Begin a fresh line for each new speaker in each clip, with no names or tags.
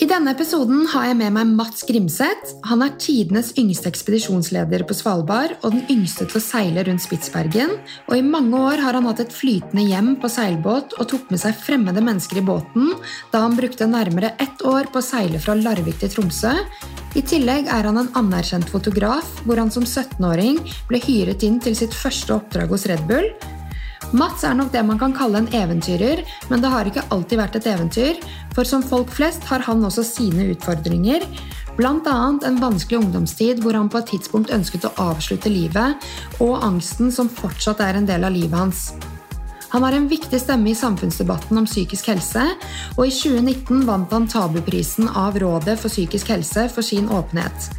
I denne episoden har jeg med meg Mats Grimseth. Han er tidenes yngste ekspedisjonsleder på Svalbard og den yngste til å seile rundt Spitsbergen. Og I mange år har han hatt et flytende hjem på seilbåt og tok med seg fremmede mennesker i båten da han brukte nærmere ett år på å seile fra Larvik til Tromsø. I tillegg er han en anerkjent fotograf, hvor han som 17-åring ble hyret inn til sitt første oppdrag hos Red Bull. Mats er nok det man kan kalle en eventyrer, men det har ikke alltid vært et eventyr. For som folk flest har han også sine utfordringer. Bl.a. en vanskelig ungdomstid hvor han på et tidspunkt ønsket å avslutte livet, og angsten som fortsatt er en del av livet hans. Han har en viktig stemme i samfunnsdebatten om psykisk helse, og i 2019 vant han Tabuprisen av Rådet for psykisk helse for sin åpenhet.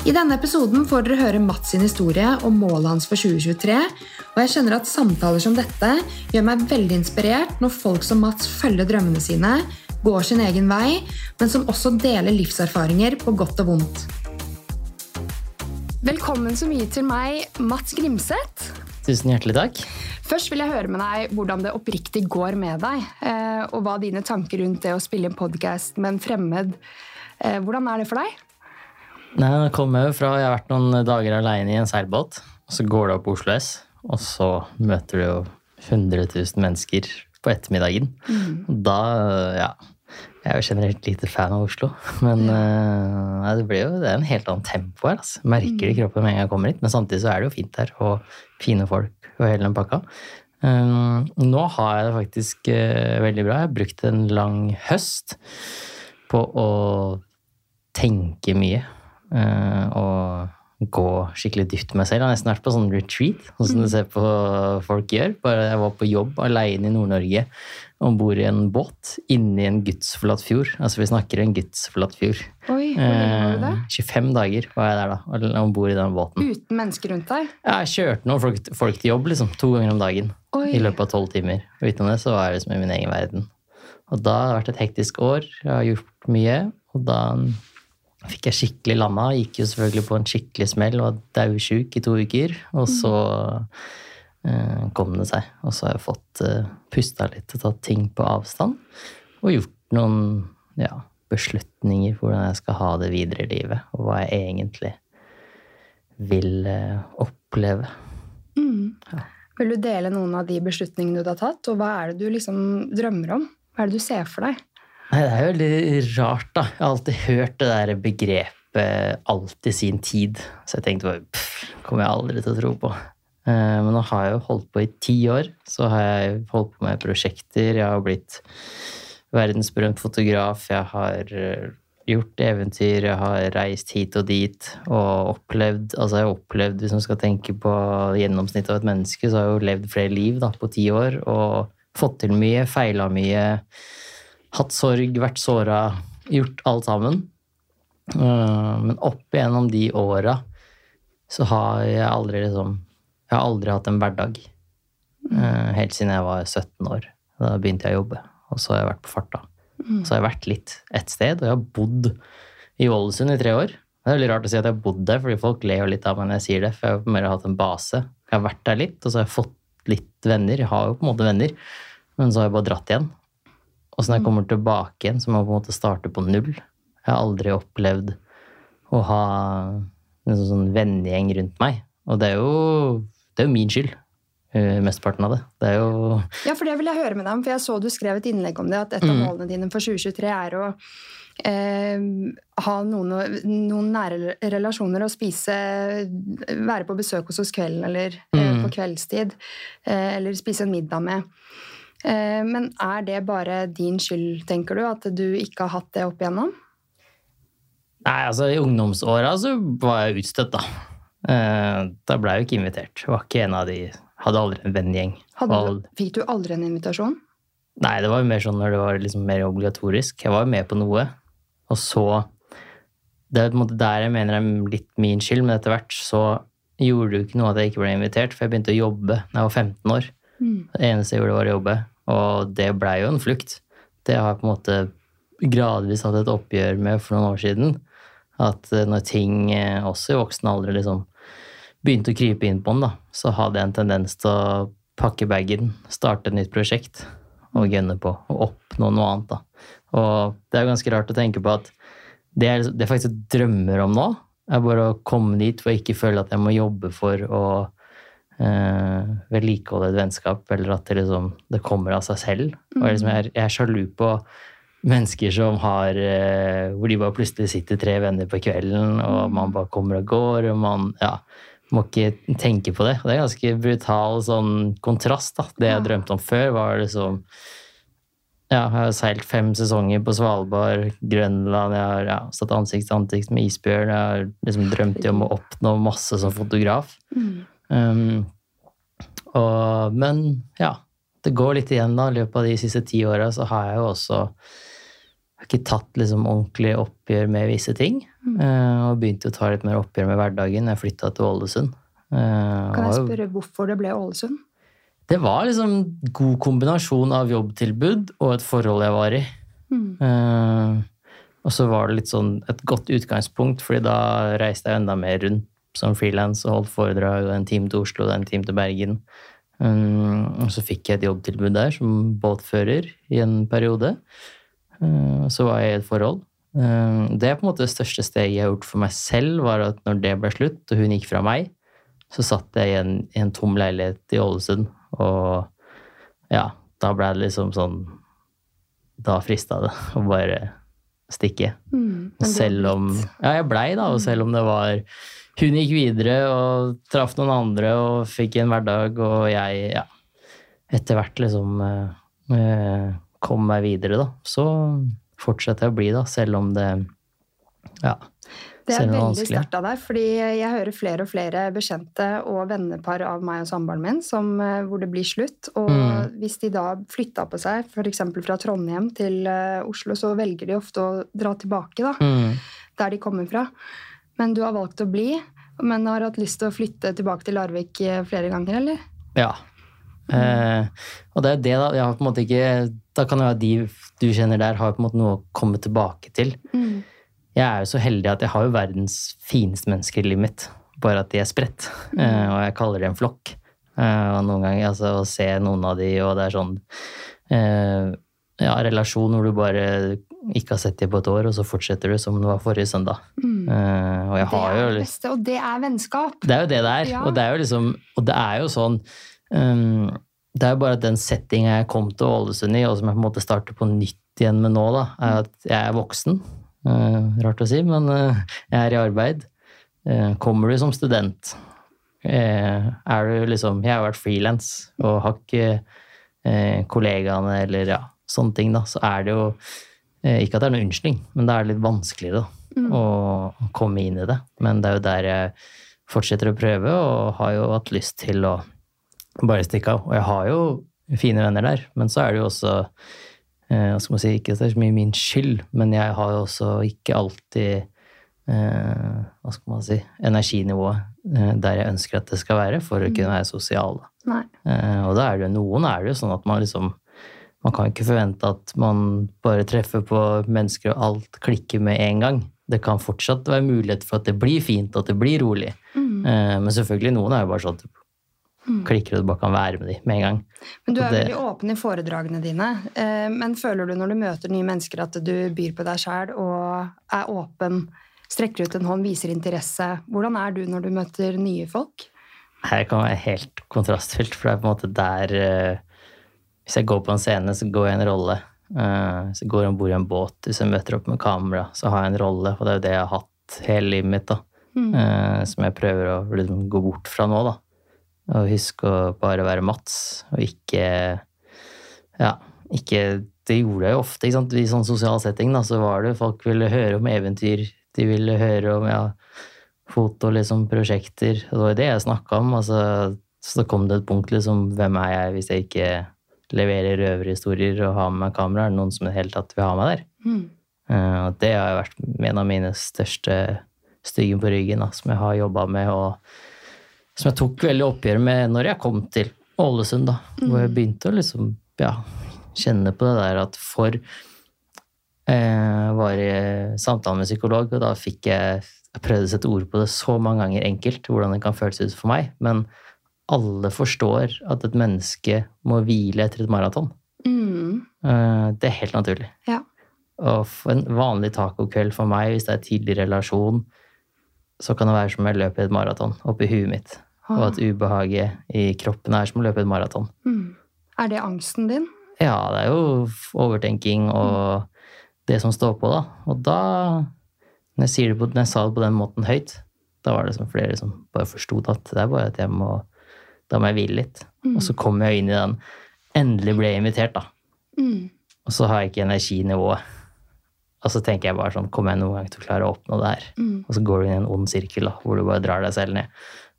I denne episoden får dere høre Mats sin historie og målet hans for 2023. Og jeg kjenner at samtaler som dette gjør meg veldig inspirert når folk som Mats følger drømmene sine, går sin egen vei, men som også deler livserfaringer på godt og vondt. Velkommen så mye til meg, Mats Grimseth.
Tusen hjertelig takk.
Først vil jeg høre med deg hvordan det oppriktig går med deg, eh, og hva dine tanker rundt det å spille en podkast med en fremmed eh, Hvordan er det for deg?
Nei, det kommer jo fra Jeg har vært noen dager aleine i en seilbåt, og så går du opp Oslo S, og så møter du jo 100 000 mennesker på ettermiddagen. Mm. Da, ja Jeg er jo generelt lite fan av Oslo, men ja. uh, det blir jo det er en helt annen tempo her. Altså. Merker det i mm. kroppen med en gang jeg kommer hit, men samtidig så er det jo fint her, og fine folk og hele den pakka. Um, nå har jeg det faktisk uh, veldig bra. Jeg har brukt en lang høst på å tenke mye. Eh, og gå skikkelig dypt med meg selv. Jeg har nesten vært på sånn retreat, sånn som du mm. ser på folk gjør. Bare jeg var på jobb aleine i Nord-Norge om bord i en båt inni en gudsforlatt fjord. Altså vi snakker en gudsforlatt fjord.
Oi, hvor lenge var du det?
25 dager var jeg der da, om bord i den båten.
Uten mennesker rundt deg?
Ja, jeg kjørte noen folk, folk til jobb liksom, to ganger om dagen. Oi. I løpet av tolv timer. Og utenom det så var jeg liksom i min egen verden. Og da har det vært et hektisk år. Jeg har gjort mye. Og da fikk jeg skikkelig landa. Gikk jo selvfølgelig på en skikkelig smell og var daudsjuk i to uker. Og mm. så eh, kom det seg. Og så har jeg fått eh, pusta litt og tatt ting på avstand. Og gjort noen ja, beslutninger for hvordan jeg skal ha det videre i livet. Og hva jeg egentlig vil eh, oppleve.
Mm. Ja. Vil du dele noen av de beslutningene du har tatt, og hva er det du liksom drømmer om? Hva er det du ser for deg?
Nei, det er jo veldig rart, da. Jeg har alltid hørt det der begrepet 'alt i sin tid'. Så jeg tenkte bare pff, kommer jeg aldri til å tro på. Eh, men nå har jeg jo holdt på i ti år. Så har jeg holdt på med prosjekter. Jeg har blitt verdensberømt fotograf. Jeg har eh, gjort eventyr. Jeg har reist hit og dit og opplevd Altså, jeg har opplevd, hvis man skal tenke på gjennomsnittet av et menneske, så har jeg jo levd flere liv da, på ti år og fått til mye, feila mye hatt sorg, vært såra, gjort alt sammen. Eh, men opp igjennom de åra så har jeg aldri liksom Jeg har aldri hatt en hverdag. Eh, helt siden jeg var 17 år. Da begynte jeg å jobbe, og så har jeg vært på farta. Mm. Så har jeg vært litt et sted, og jeg har bodd i Ålesund i tre år. Det er veldig rart å si at jeg har bodd der, fordi folk ler litt av meg når jeg sier det. For jeg har mer hatt en base. Jeg har vært der litt, og så har jeg fått litt venner. Jeg har jo på en måte venner, men så har jeg bare dratt igjen. Og så når jeg kommer tilbake igjen, så må jeg på en måte starte på null. Jeg har aldri opplevd å ha en sånn, sånn vennegjeng rundt meg. Og det er jo, det er jo min skyld. Uh, mesteparten av det. Det er jo
Ja, for det vil jeg høre med deg om, for jeg så du skrev et innlegg om det, at et av mm. målene dine for 2023 er å eh, ha noen, noen, nære relasjoner og spise Være på besøk hos oss kvelden eller eh, mm. på kveldstid. Eh, eller spise en middag med. Eh, men er det bare din skyld, tenker du, at du ikke har hatt det opp igjennom?
Nei, altså i ungdomsåra så var jeg utstøtt, da. Eh, da ble jeg jo ikke invitert. Var ikke en av de Hadde aldri en vennegjeng.
Fikk du aldri en invitasjon?
Nei, det var jo mer sånn når det var liksom mer obligatorisk. Jeg var jo med på noe, og så Det er på en måte der jeg mener er litt min skyld, men etter hvert så gjorde det jo ikke noe at jeg ikke ble invitert, for jeg begynte å jobbe da jeg var 15 år. Mm. Det eneste jeg gjorde, var å jobbe. Og det blei jo en flukt. Det har jeg på en måte gradvis hatt et oppgjør med for noen år siden. At eh, når ting eh, også i voksen alder liksom begynte å krype inn på den, da, så hadde jeg en tendens til å pakke bagen, starte et nytt prosjekt og gønne på og oppnå noe annet. da. Og det er ganske rart å tenke på at det er, det faktisk drømmer om nå, er bare å komme dit hvor jeg ikke føler at jeg må jobbe for å eh, vedlikeholde et vennskap, eller at det, liksom, det kommer av seg selv. Og jeg, liksom, jeg, er, jeg er sjalu på mennesker som har eh, Hvor de bare plutselig sitter tre venner på kvelden, og man bare kommer og går, og man ja, må ikke tenke på det. Og det er ganske brutal sånn kontrast. da. Det jeg drømte om før, var liksom ja, jeg har seilt fem sesonger på Svalbard, Grønland, jeg har ja, stått ansikt til ansikt med isbjørn. Jeg har liksom drømt om å oppnå masse som fotograf. Um, og, men ja, det går litt igjen da. I løpet av de siste ti åra så har jeg jo også ikke tatt liksom ordentlig oppgjør med visse ting. eh, og begynte å ta litt mer oppgjør med hverdagen. Jeg flytta til Ålesund. Eh,
Kan jeg spørre hvorfor det ble Ålesund?
det var liksom god kombinasjon av jobbtilbud og et forhold jeg var i.
Mm.
Og så var det litt sånn et godt utgangspunkt, fordi da reiste jeg enda mer rundt som frilans og holdt foredrag, og en time til Oslo og en time til Bergen. Um, og så fikk jeg et jobbtilbud der som båtfører i en periode. Uh, så var jeg i et forhold. Uh, det er på en måte det største steget jeg har gjort for meg selv, var at når det ble slutt, og hun gikk fra meg, så satt jeg i en, i en tom leilighet i Ålesund, og ja, da ble det liksom sånn Da frista det å bare stikke.
Mm.
Selv om Ja, jeg blei, da, og selv om det var Hun gikk videre og traff noen andre og fikk en hverdag, og jeg, ja Etter hvert liksom eh, eh, kom meg videre, da. Så fortsetter jeg å bli, da, selv om det Ja.
Det er veldig sterkt av deg, fordi jeg hører flere og flere bekjente og vennepar av meg og samboeren min som, eh, hvor det blir slutt. Og
Mm.
hvis de da flytta på seg, f.eks. fra Trondheim til eh, Oslo, så velger de ofte å dra tilbake da,
Mm.
der de kommer fra. Men du har valgt å bli, men har hatt lyst til å flytte tilbake til Larvik eh, flere ganger, eller?
Ja. Eh, og det er det, da. Jeg har på en måte ikke Da kan det være de du kjenner der, har på en måte noe å komme tilbake til.
Mm.
Jeg er jo så heldig at jeg har jo verdens fineste mennesker i livet mitt. Bare at de er spredt. Eh, og jeg kaller det en flokk. Eh, og noen ganger altså, å se noen av de, og det er sånn eh, ja, relasjon hvor du bare ikke har sett dem på et år, og så fortsetter du som det var forrige søndag.
Mm.
Eh, og jeg
Det er
jo
det beste, og det er vennskap.
det er jo det det er.
Ja.
Og det er jo liksom Og det er jo sånn um, Det er jo bare at den settinga jeg kom til Ålesund i, og som jeg på en måte starter på nytt igjen med nå, da, er at jeg er voksen. Uh, rart å si, men uh, jeg er i arbeid. Kommer du som student, er du liksom Jeg har vært frilans og har ikke kollegaene eller ja, sånne ting, da, så er det jo Ikke at det er noen unnskyldning, men det er litt vanskeligere, da
Mm.
å komme inn i det. Men det er jo der jeg fortsetter å prøve, og har jo hatt lyst til å bare stikke av. Og jeg har jo fine venner der, men så er det jo også eh, skal man si, Ikke så mye min skyld, men jeg har jo også ikke alltid eh, hva skal man si, energinivået eh, der jeg ønsker at det skal være, for å kunne være sosial. Eh, og da er det jo noen er det jo sånn at man liksom Man kan ikke forvente at man bare treffer på mennesker og alt klikker med en gang. Det kan fortsatt være mulighet for at det blir fint, at det blir rolig.
Mm.
Eh, men selvfølgelig, noen er jo bare sånn at
Mm.
klikker og du bare kan være med dem med en gang.
Men du er
det-
veldig åpen i foredragene dine. eh, Men føler du når du møter nye mennesker at du byr på deg sjæl og er åpen, strekker ut en hånd, viser interesse? Hvordan er du når du møter nye folk?
Her kan være helt kontrastfylt, for det er på en måte der eh, Hvis jeg går på en scene, så går jeg en rolle. Eh, hvis jeg går om bord i en båt, hvis jeg møter opp med kamera, så har jeg en rolle, og det er jo det jeg har hatt hele livet mitt. da.
Mm.
eh, som jeg prøver å liksom gå bort fra nå, da. Og huske å bare være Mats, og ikke Ja, ikke Det gjorde jeg jo ofte. ikke sant? I sånn sosial setting da, så var det folk ville høre om eventyr. De ville høre om ja, foto, liksom, prosjekter. Og det var jo det jeg snakka om. altså Så kom det et punkt liksom Hvem er jeg hvis jeg ikke leverer røverhistorier og ha med kamera? Er det noen som i det hele tatt vil ha meg der?
Mm.
Eh, Og det har vært en av mine største styggen på ryggen, da, som jeg har jobba med, og som jeg tok veldig oppgjør med når jeg kom til Ålesund, da. Hvor jeg begynte å liksom, ja, kjenne på det der at for jeg var i samtale med psykolog, og da fikk jeg jeg prøvde å sette ord på det så mange ganger enkelt, hvordan det kan føles ut for meg, men alle forstår at et menneske må hvile etter et maraton.
Mm.
Eh, Det er helt naturlig.
Ja.
Og en vanlig tacokveld for meg, hvis det er tidlig relasjon, så kan det være som jeg løper et maraton oppi huet mitt. Og at ubehaget i kroppen er som å løpe et maraton.
Mm. Er det angsten din?
Ja, det er jo overtenking og det som står på, da. Og da, når jeg, på, når jeg sa det på den måten høyt, da var det som flere som bare forsto at det er bare at jeg må Da må jeg hvile litt. Og så kommer jeg inn i den Endelig ble jeg invitert, da.
Mm.
Og så har jeg ikke energinivået. Og så tenker jeg bare sånn Kommer jeg noen gang til å klare å oppnå det her?
Mm.
Og så går du inn i en ond sirkel da, hvor du bare drar deg selv ned.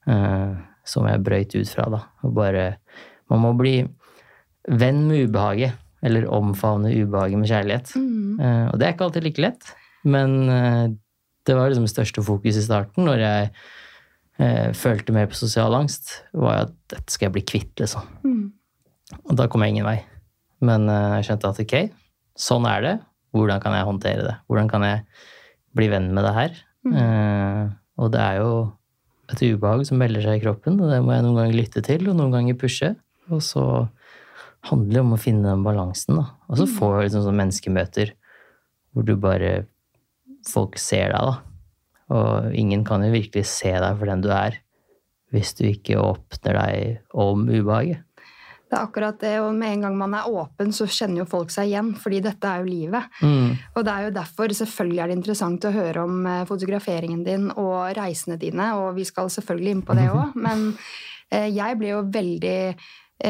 Uh, som jeg brøyt ut fra, da. Og bare Man må bli venn med ubehaget. Eller omfavne ubehaget med kjærlighet.
Mm.
Eh, og det er ikke alltid like lett. Men uh, det var liksom det største fokus i starten, når jeg følte mer på sosial angst, var at dette skal jeg bli kvitt, liksom.
Mm.
Og da kom jeg ingen vei. Men eh, jeg skjønte at ok, sånn er det. Hvordan kan jeg håndtere det? Hvordan kan jeg bli venn med det her?
Mm.
Eh, og det er jo et ubehag som melder seg i kroppen, og det må jeg noen ganger lytte til, og noen ganger pushe. Og så handler det om å finne den balansen, da. Og så får du liksom sånne menneskemøter hvor du bare Folk ser deg, da. Og ingen kan jo virkelig se deg for den du er, hvis du ikke åpner deg om ubehaget.
Det er akkurat det, og med en gang man er åpen, så kjenner jo folk seg igjen, fordi dette er jo livet.
Mm.
Og det er jo derfor selvfølgelig er det interessant å høre om eh, fotograferingen din og reisene dine, og vi skal selvfølgelig inn på det òg, men eh, jeg ble jo veldig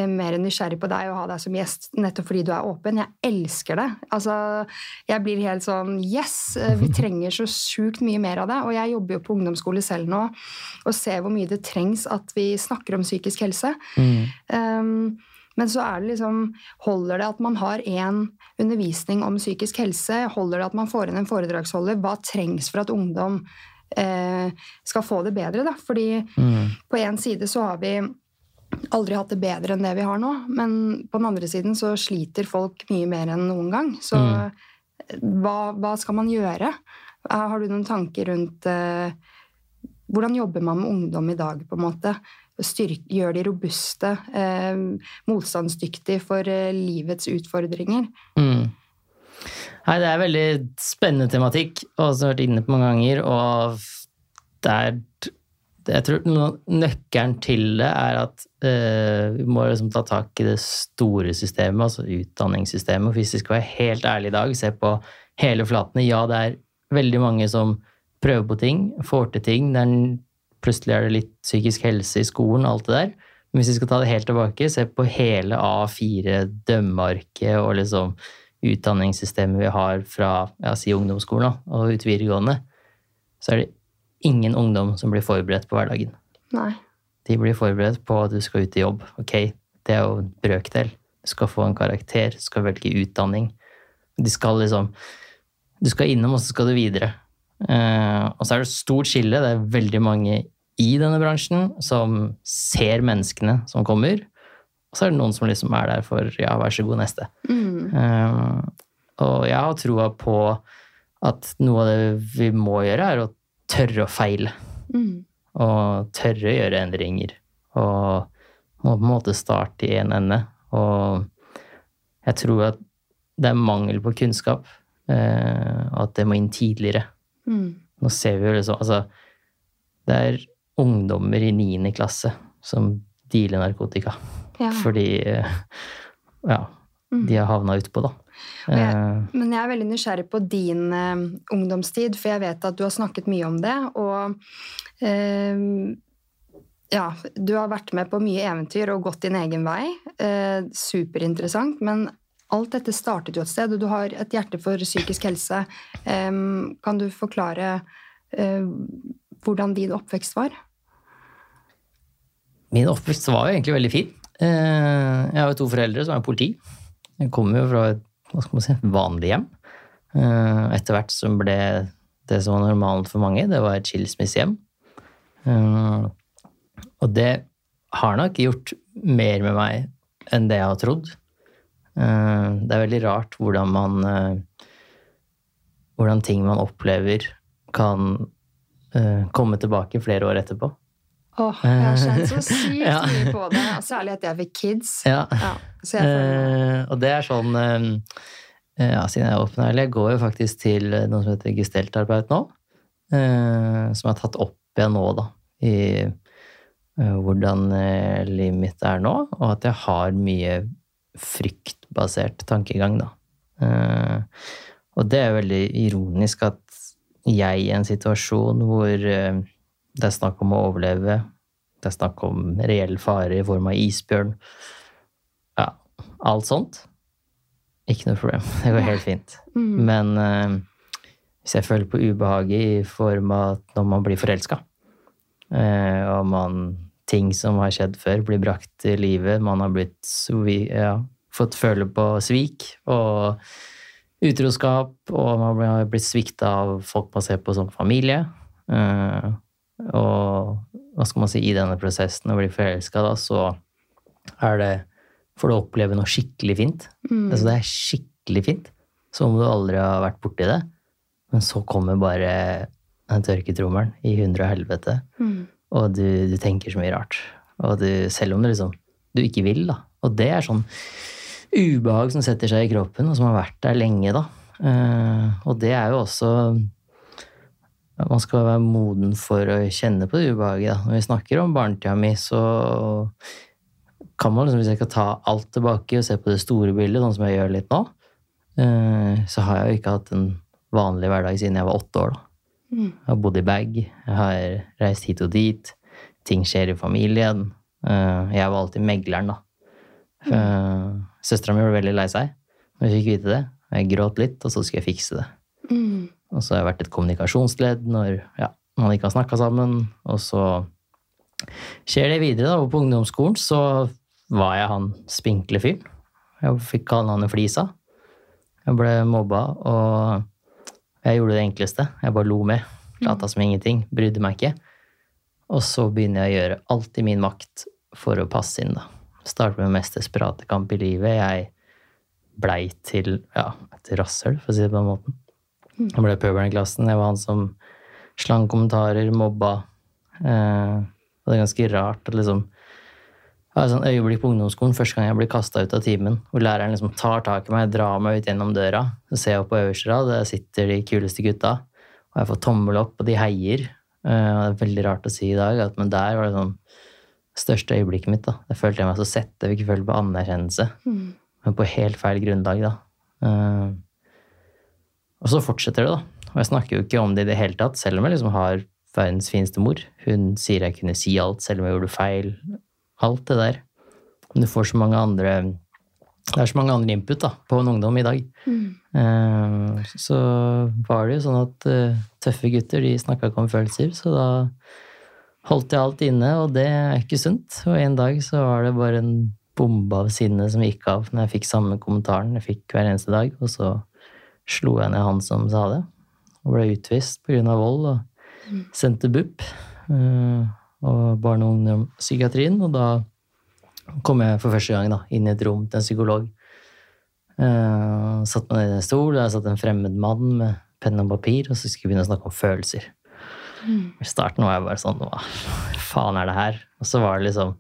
mer nysgjerrig på deg og ha deg som gjest, nettopp fordi du er åpen. Jeg elsker det. Altså, jeg blir helt sånn Yes! eh, Vi trenger så sjukt mye mer av det. Og jeg jobber jo på ungdomsskole selv nå og ser hvor mye det trengs at vi snakker om psykisk helse.
Mm.
Um, men så er det liksom Holder det at man har én undervisning om psykisk helse? Holder det at man får inn en foredragsholder? Hva trengs for at ungdom eh, skal få det bedre? Da? Fordi
Mm.
på én side så har vi aldri hatt det bedre enn det vi har nå, men på den andre siden så sliter folk mye mer enn noen gang. Så
Mm.
hva, hva skal man gjøre? Eh, Har du noen tanker rundt eh, hvordan jobber man med ungdom i dag, på en måte? Styrk, gjør de robuste, eh, motstandsdyktige for eh, livets utfordringer?
Mm. Nei, det er veldig spennende tematikk, og som jeg har vært inne på mange ganger. Og det er Jeg tror nøkkelen til det er at vi må liksom ta tak i det store systemet, altså utdanningssystemet. Og hvis vi skal være helt ærlige i dag, se på hele flatene. Ja, det er veldig mange som prøver på ting, får til ting. Er, plutselig er det litt psykisk helse i skolen, alt det der. Men hvis vi skal ta det helt tilbake, se på hele A4, dømmearket og liksom utdanningssystemet vi har fra ja, si ungdomsskolen og ut videregående, så er det ingen ungdom som blir forberedt på hverdagen.
Nei.
De blir forberedt på at du skal ut i jobb. Ok, det er jo en brøkdel. Du skal få en karakter, du skal velge utdanning. De skal liksom Du skal innom, og så skal du videre. Eh, og så er det et stort skille. Det er veldig mange i denne bransjen som ser menneskene som kommer. Og så er det noen som liksom er der for ja, vær så god, neste.
Mm.
Uh, og jeg har troa på at noe av det vi må gjøre, er å tørre å feile. Og tørre å gjøre endringer. Og må på en måte starte i en ende. Og jeg tror at det er mangel på kunnskap. eh, Og at det må inn tidligere.
Mm.
Nå ser vi jo liksom Altså, det er ungdommer i niende klasse som dealer narkotika.
Ja.
Fordi eh, ja,
Mm.
de har havna utpå, da.
Jeg-
Eh,
Men jeg er veldig nysgjerrig på din eh, ungdomstid, for jeg vet at du har snakket mye om det. Og eh, ja, du har vært med på mye eventyr og gått din egen vei. Eh, superinteressant. Men alt dette startet jo et sted, og du har et hjerte for psykisk helse. Eh, kan du forklare eh, hvordan din oppvekst var?
Min oppvekst var jo egentlig veldig fin. Eh, Jeg har jo to foreldre som er politi. Jeg kommer jo fra et hva skal man si, vanlig hjem. Eh, Etter hvert som ble det som var normalen for mange, det var et skilsmissehjem. Eh, Og det har nok gjort mer med meg enn det jeg har trodd. Eh, Det er veldig rart hvordan man Hvordan ting man opplever, kan komme tilbake flere år etterpå.
Åh, jeg har kjent så sykt
Ja.
mye på det. Særlig etter jeg fikk kids.
Ja.
Ja, føler
Eh, og det er sånn eh, ja, siden jeg er åpen ærlig, jeg går jo faktisk til noe som heter gesteltarbeid nå. Eh, som jeg har tatt opp igjen nå, da. I eh, hvordan eh, livet mitt er nå, og at jeg har mye fryktbasert tankegang, da. Eh, og det er veldig ironisk at jeg i en situasjon hvor eh, det er snakk om å overleve, det er snakk om reell fare i form av isbjørn, ja, alt sånt, ikke noe problem. Det går helt fint.
Mm.
Men uh, hvis jeg føler på ubehaget i form av at når man blir forelska, uh, og man ting som har skjedd før, blir brakt til livet, man har blitt ja, fått føle på svik og utroskap, og man har blitt svikta av folk man ser på som familie. Eh, og hva skal man si, i denne prosessen å bli forelska, da, så er det får du oppleve noe skikkelig fint.
Mm.
Altså, det er skikkelig fint. Som om du aldri har vært borti det. Men så kommer bare den tørketrommelen i hundre og helvete,
Mm.
og du, du tenker så mye rart. Og du, selv om du liksom, du ikke vil, da. Og det er sånn ubehag som setter seg i kroppen, og som har vært der lenge, da. Uh, og det er jo også Man skal være moden for å kjenne på det ubehaget. Da. Når vi snakker om barnetida mi, så kan man, liksom, hvis jeg skal ta alt tilbake og se på det store bildet, sånn som jeg gjør litt nå, eh, så har jeg jo ikke hatt en vanlig hverdag siden jeg var åtte år. da.
Mm.
Jeg har bodd i bag, jeg har reist hit og dit, ting skjer i familien. Eh, Jeg var alltid megleren, da. Mm. Søstera mi ble veldig lei seg når jeg fikk vite det. Jeg gråt litt, og så skulle jeg fikse det.
Mm.
Og så har jeg vært et kommunikasjonsledd når ja, man ikke har snakka sammen. Og så skjer det videre, da. Og på ungdomsskolen så var jeg han spinkle fyren. Jeg fikk kalle han en Flisa. Jeg ble mobba, og jeg gjorde det enkleste. Jeg bare lo med. Lata som ingenting. Brydde meg ikke. Og så begynner jeg å gjøre alt i min makt for å passe inn, da. Starte med mest desperate kamp i livet. Jeg blei til ja, et rasshøl, for å si det på den måten. Jeg ble pøbelen i klassen. Jeg var han som slang kommentarer, mobba. Eh, og det er ganske rart at liksom Jeg har et sånn øyeblikk på ungdomsskolen første gang jeg blir kasta ut av timen, hvor læreren liksom tar tak i meg, drar meg ut gjennom døra. Så ser jeg opp på øverste rad, der sitter de kuleste gutta. Og jeg får tommel opp, og de heier. Eh, og det er veldig rart å si i dag, at, men der var det sånn største øyeblikket mitt. da. Der følte jeg meg så sett. Jeg fikk føle på anerkjennelse.
Mm.
Men på helt feil grunnlag, da. Eh, og så fortsetter det, da. Og jeg snakker jo ikke om det i det hele tatt, selv om jeg liksom har verdens fineste mor. Hun sier jeg kunne si alt, selv om jeg gjorde feil. Alt det der. Men du får så mange andre Det er så mange andre input da, på en ungdom i dag.
Mm.
Eh, så var det jo sånn at eh, tøffe gutter de snakka ikke om følelser, så da holdt jeg alt inne, og det er ikke sunt. Og en dag så var det bare en bombe av sinne som gikk av når jeg fikk samme kommentaren jeg fikk hver eneste dag, og så slo jeg ned han som sa det, og ble utvist pga. vold, og sendte BUP eh, og barne- og ungdomspsykiatrien, og da kom jeg for første gang da, inn i et rom til en psykolog. Uh, satt meg ned i en stol, der satt en fremmed mann med penn og papir, og så skulle vi begynne å snakke om følelser.
Mm.
I starten var jeg bare sånn Hva faen er det her? Og så var det liksom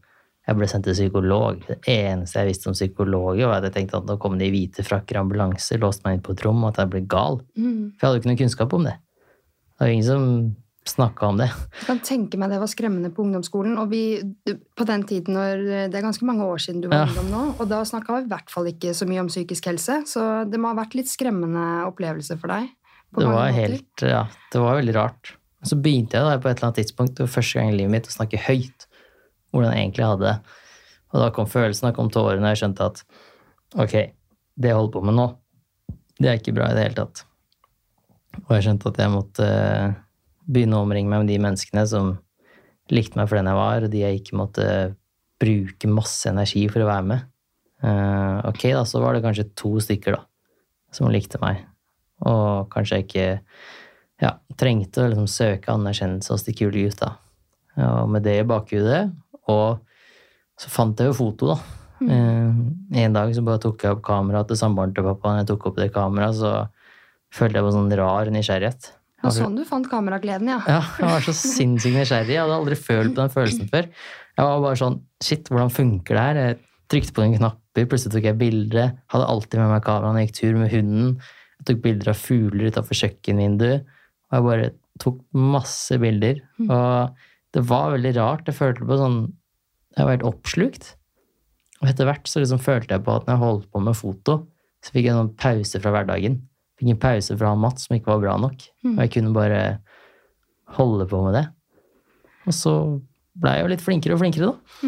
Jeg ble sendt til psykolog. Det eneste jeg visste om psykologer, var at jeg tenkte at nå kom de i hvite frakker og ambulanser, låste meg inn på et rom, og at jeg ble gal.
Mm.
For jeg hadde jo ikke noe kunnskap om det. Det var ingen som snakka om det.
Jeg kan tenke meg det var skremmende på ungdomsskolen. Og vi, på den tiden når, Det er ganske mange år siden du var
Ja.
ungdom nå, og da snakka vi i hvert fall ikke så mye om psykisk helse. Så det må ha vært litt skremmende opplevelse for deg. på
Det var helt, ja, det var veldig rart. Og så begynte jeg da på et eller annet tidspunkt, det var første gang i livet mitt, å snakke høyt. Hvordan jeg egentlig hadde det. Og da kom følelsen, da kom tårene, og jeg skjønte at ok, det jeg holder på med nå, det er ikke bra i det hele tatt. Og jeg skjønte at jeg måtte eh, begynne å omringe meg med de menneskene som likte meg for den jeg var, og de jeg ikke måtte bruke masse energi for å være med. Eh, ok, da, så var det kanskje to stykker da, som likte meg, og kanskje jeg ikke ja, trengte å liksom søke anerkjennelse hos de kule gutta. Og med det i bakhudet, og så fant jeg jo foto, da. Mm. en dag så bare tok jeg opp kameraet til samboeren til pappa. Når jeg tok opp det kameraet, så følte jeg på sånn rar nysgjerrighet.
Det var sånn du fant kameragleden, ja.
Ja, jeg var så sinnssykt nysgjerrig. Jeg hadde aldri følt på den følelsen før. Jeg var bare sånn Shit, hvordan funker det her? Jeg trykte på en knapp, plutselig tok jeg bilder. Hadde alltid med meg kamera når jeg gikk tur med hunden. Jeg tok bilder av fugler utafor kjøkkenvinduet. Og jeg bare tok masse bilder. Og det var veldig rart. Jeg følte på sånn Jeg var helt oppslukt. Og etter hvert så liksom følte jeg på at når jeg holdt på med foto, så fikk jeg en pause fra hverdagen. Fikk en pause fra Mats som ikke var bra nok. Og jeg kunne bare holde på med det. Og så blei jeg jo litt flinkere og flinkere, da.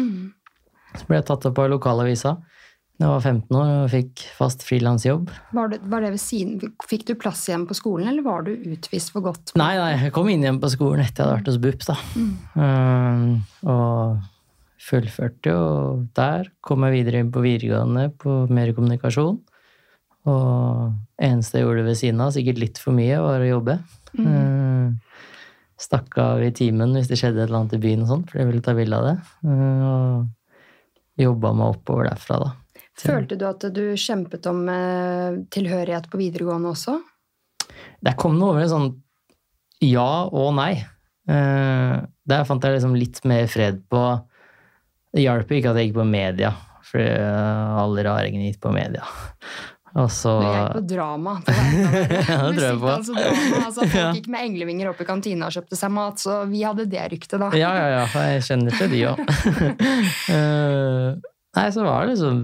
Så ble jeg tatt opp av lokalavisa. Da jeg var 15 år og fikk fast frilansjobb.
Var det, var det Fikk du plass igjen på skolen, eller var du utvist for godt?
Nei, nei, jeg kom inn igjen på skolen etter jeg hadde vært hos BUP, da. Um, og fullførte jo der. Kom jeg videre inn på videregående på mer kommunikasjon. Og eneste jeg gjorde ved siden av, sikkert litt for mye, var å jobbe. Um, stakk av i timen hvis det skjedde et eller annet i byen og sånt, for jeg ville ta bilde av det. Uh, og jobba meg oppover derfra, da.
Følte du at du kjempet om eh, tilhørighet på videregående også?
Det kom noe over en sånn ja og nei. Eh, der fant jeg liksom litt mer fred på Det hjalp ikke at jeg gikk på media, for eh, alle raringene gikk på media. Og så
Du gikk på drama. Det.
Ja, det tror jeg på.
Altså drama. Altså, folk
Ja.
gikk med englevinger opp i kantina og kjøpte seg mat, så vi hadde det ryktet, da.
Ja, ja, ja. Jeg kjenner til de òg. nei, så var det liksom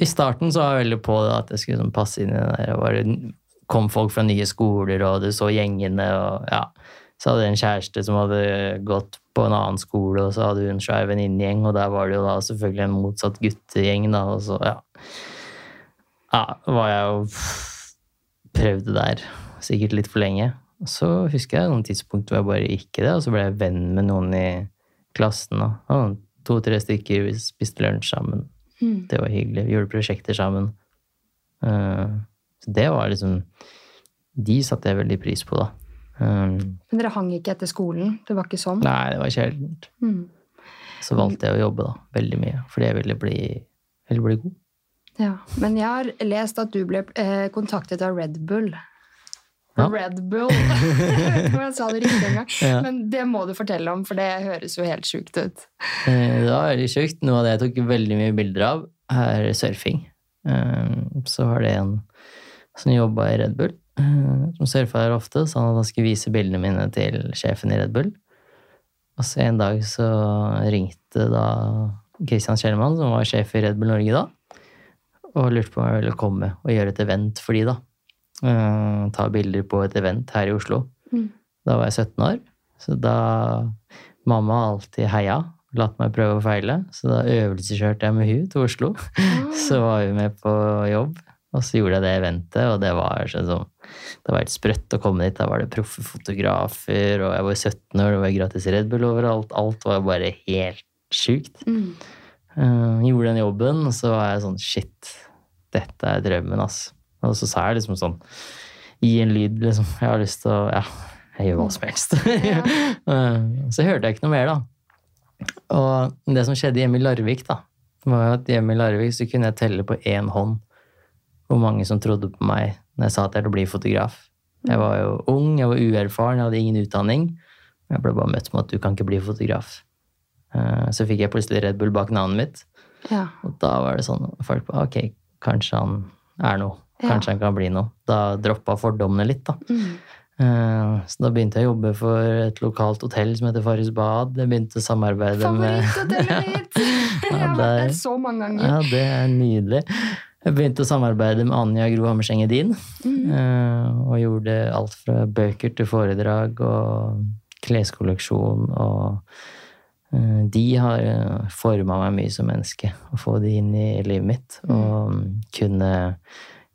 I starten så var jeg veldig på det at jeg skulle sånn passe inn i det der. Bare kom folk fra nye skoler, og du så gjengene, og ja. Så hadde jeg en kjæreste som hadde gått på en annen skole, og så hadde hun en svær venninnegjeng, og der var det jo da selvfølgelig en motsatt guttegjeng, da, og så, ja. Ja, var jeg jo prøvde der sikkert litt for lenge. Og så husker jeg noen tidspunkt hvor jeg bare gikk i det, og så ble jeg venn med noen i klassen. Og to-tre stykker vi spiste lunsj sammen.
Mm.
Det var hyggelig. Vi gjorde prosjekter sammen. Uh, så det var liksom De satte jeg veldig pris på, da. Um,
Men dere hang ikke etter skolen? Det var ikke sånn?
nei, det var sjeldent.
Mm.
Så valgte jeg å jobbe da, veldig mye, fordi jeg ville bli, ville bli god.
Ja. Men jeg har lest at du ble eh, kontaktet av Red Bull.
Ja.
Red Bull! Jeg sa det riktig engang.
Ja.
Men det må du fortelle om, for det høres jo helt sjukt ut.
Eh, Det var veldig sjukt. Noe av det jeg tok veldig mye bilder av, er surfing. Eh, Så var det en som jobba i Red Bull, eh, som surfa der ofte, så han skulle vise bildene mine til sjefen i Red Bull. Og så en dag så ringte da Christian Kjellmann, som var sjef i Red Bull Norge da, og lurte på om jeg ville komme og gjøre et event for de da. Eh, ta bilder på et event her i Oslo.
Mm.
Da var jeg 17 år, så da mamma alltid heia, latt meg prøve og feile, så da øvelseskjørte jeg med hun til Oslo. Så var vi med på jobb, og så gjorde jeg det eventet, og det var sånn som det var helt sprøtt å komme dit. Da var det proffe fotografer, og jeg var 17 år, det var gratis Red Bull overalt. Alt var bare helt sjukt.
Mm.
Uh, gjorde den jobben, og så var jeg sånn shit, dette er drømmen, ass. Og så sa jeg liksom sånn Gi en lyd, liksom. Jeg har lyst til å Ja, jeg gjør hva som helst.
Ja.
Eh, så hørte jeg ikke noe mer, da. Og det som skjedde hjemme i Larvik, da, var jo at hjemme i Larvik så kunne jeg telle på én hånd hvor mange som trodde på meg når jeg sa at jeg ville bli fotograf. Jeg var jo ung, jeg var uerfaren, jeg hadde ingen utdanning. Jeg ble bare møtt med at du kan ikke bli fotograf. Eh, Så fikk jeg plutselig Red Bull bak navnet mitt,
Ja.
og da var det sånn folk bare, Ok, kanskje han er noe.
Ja.
Kanskje han kan bli noe. Da droppa fordommene litt, da.
Mm.
Eh, Så da begynte jeg å jobbe for et lokalt hotell som heter Farris Bad. Jeg begynte å samarbeide med
Favoritthotellet mitt! Jeg har vært
er-
der så mange ganger.
Ja, det er nydelig. Jeg begynte å samarbeide med Anja Gro Hammerseng Edin.
Mm.
eh, Og gjorde alt fra bøker til foredrag og kleskolleksjon. Og eh, de har forma meg mye som menneske. Å få de inn i livet mitt. Og mm, kunne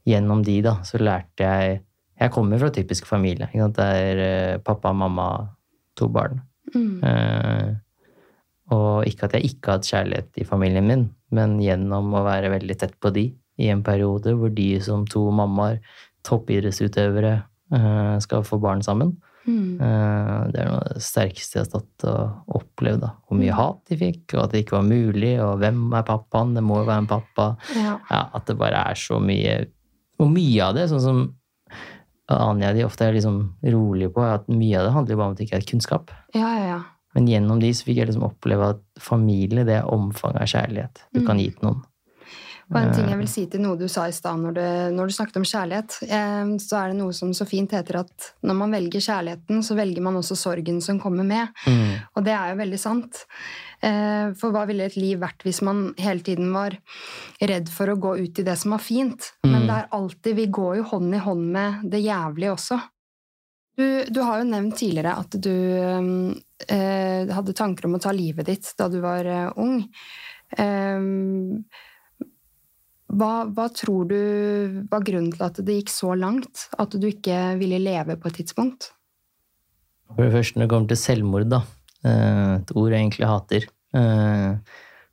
Gjennom de, da, så lærte jeg Jeg kommer fra typisk familie. Det er eh, pappa, mamma, to barn.
Mm.
Eh, og ikke at jeg ikke har hatt kjærlighet i familien min, men gjennom å være veldig tett på de i en periode hvor de som to mammaer, toppidrettsutøvere, eh, skal få barn sammen.
Mm.
Eh, det er noe av det sterkeste jeg har stått og opplevd. da. Hvor mye hat de fikk, og at det ikke var mulig, og hvem er pappaen? Det må jo være en pappa.
Ja.
Ja, At det bare er så mye Og mye av det, sånn som Anja de ofte er liksom rolige på, er at mye av det handler bare om at det ikke er kunnskap.
ja, ja, ja.
Men gjennom de så fikk jeg liksom oppleve at familie, det er omfanget av kjærlighet du kan gi til noen.
Og en ting jeg vil si til noe du sa i stad når, du- når du snakket om kjærlighet, eh, så er det noe som så fint heter at når man velger kjærligheten, så velger man også sorgen som kommer med.
Mm.
Og det er jo veldig sant. Eh, For hva ville et liv vært hvis man hele tiden var redd for å gå ut i det som var fint? Men
Mm.
det er alltid Vi går jo hånd i hånd med det jævlige også. Du, du har jo nevnt tidligere at du eh, hadde tanker om å ta livet ditt da du var eh, ung. Eh, hva, hva tror du var grunnen til at det gikk så langt? At du ikke ville leve på et tidspunkt?
For det første når det kommer til selvmord, da. Eh, Et ord jeg egentlig hater. Eh,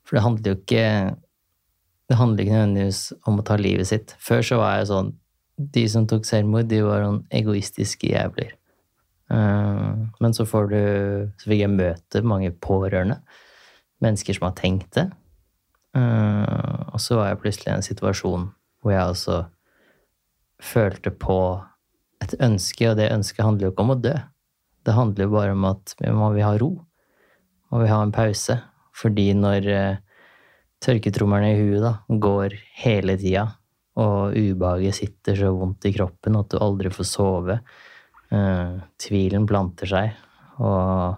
For det handler jo ikke Det handler ikke nødvendigvis om å ta livet sitt. Før så var jeg sånn De som tok selvmord, de var noen egoistiske jævler. Eh, Men så får du Så fikk jeg møte mange pårørende. Mennesker som har tenkt det. Og så var jeg plutselig i en situasjon hvor jeg også følte på et ønske, og det ønsket handler jo ikke om å dø. Det handler jo bare om at vi må vi ha ro. Må vi ha en pause. Fordi når eh, tørketrommelen i huet da, går hele tida, og ubehaget sitter så vondt i kroppen at du aldri får sove, Uh, tvilen planter seg, og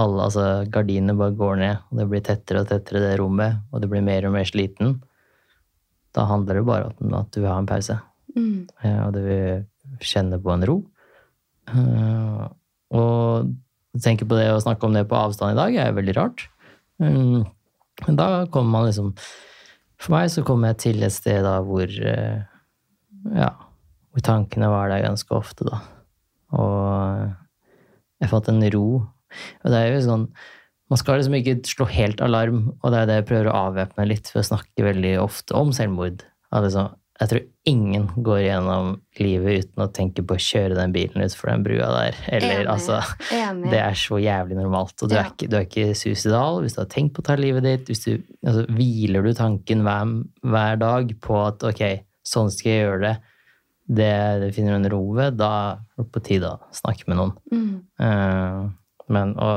alle, altså, gardinene bare går ned, og det blir tettere og tettere det rommet, og det blir mer og mer sliten, da handler det bare om at du vil ha en pause.
Mm.
uh, og du vil kjenne på en ro. Eh, og å tenke på det og snakke om det på avstand i dag er veldig rart. Mm, Men da kommer man liksom For meg så kommer jeg til et sted da hvor eh, Ja, hvor tankene var der ganske ofte, da. Og jeg fått en ro. Og det er jo sånn Man skal liksom ikke slå helt alarm, og det er det jeg prøver å avvæpne litt ved å snakke veldig ofte om selvmord. At liksom, jeg tror ingen går gjennom livet uten å tenke på å kjøre den bilen utfor den brua der. Eller
Enig.
altså
Enig.
Det er så jævlig normalt. Og du er ikke, du er ikke suicidal hvis du har tenkt på å ta livet ditt. Du, altså, hviler du tanken hver, hver dag på at ok, sånn skal jeg gjøre det, det, det finner du en ro ved, da er det på tide å snakke med noen.
Mm.
Uh, men å,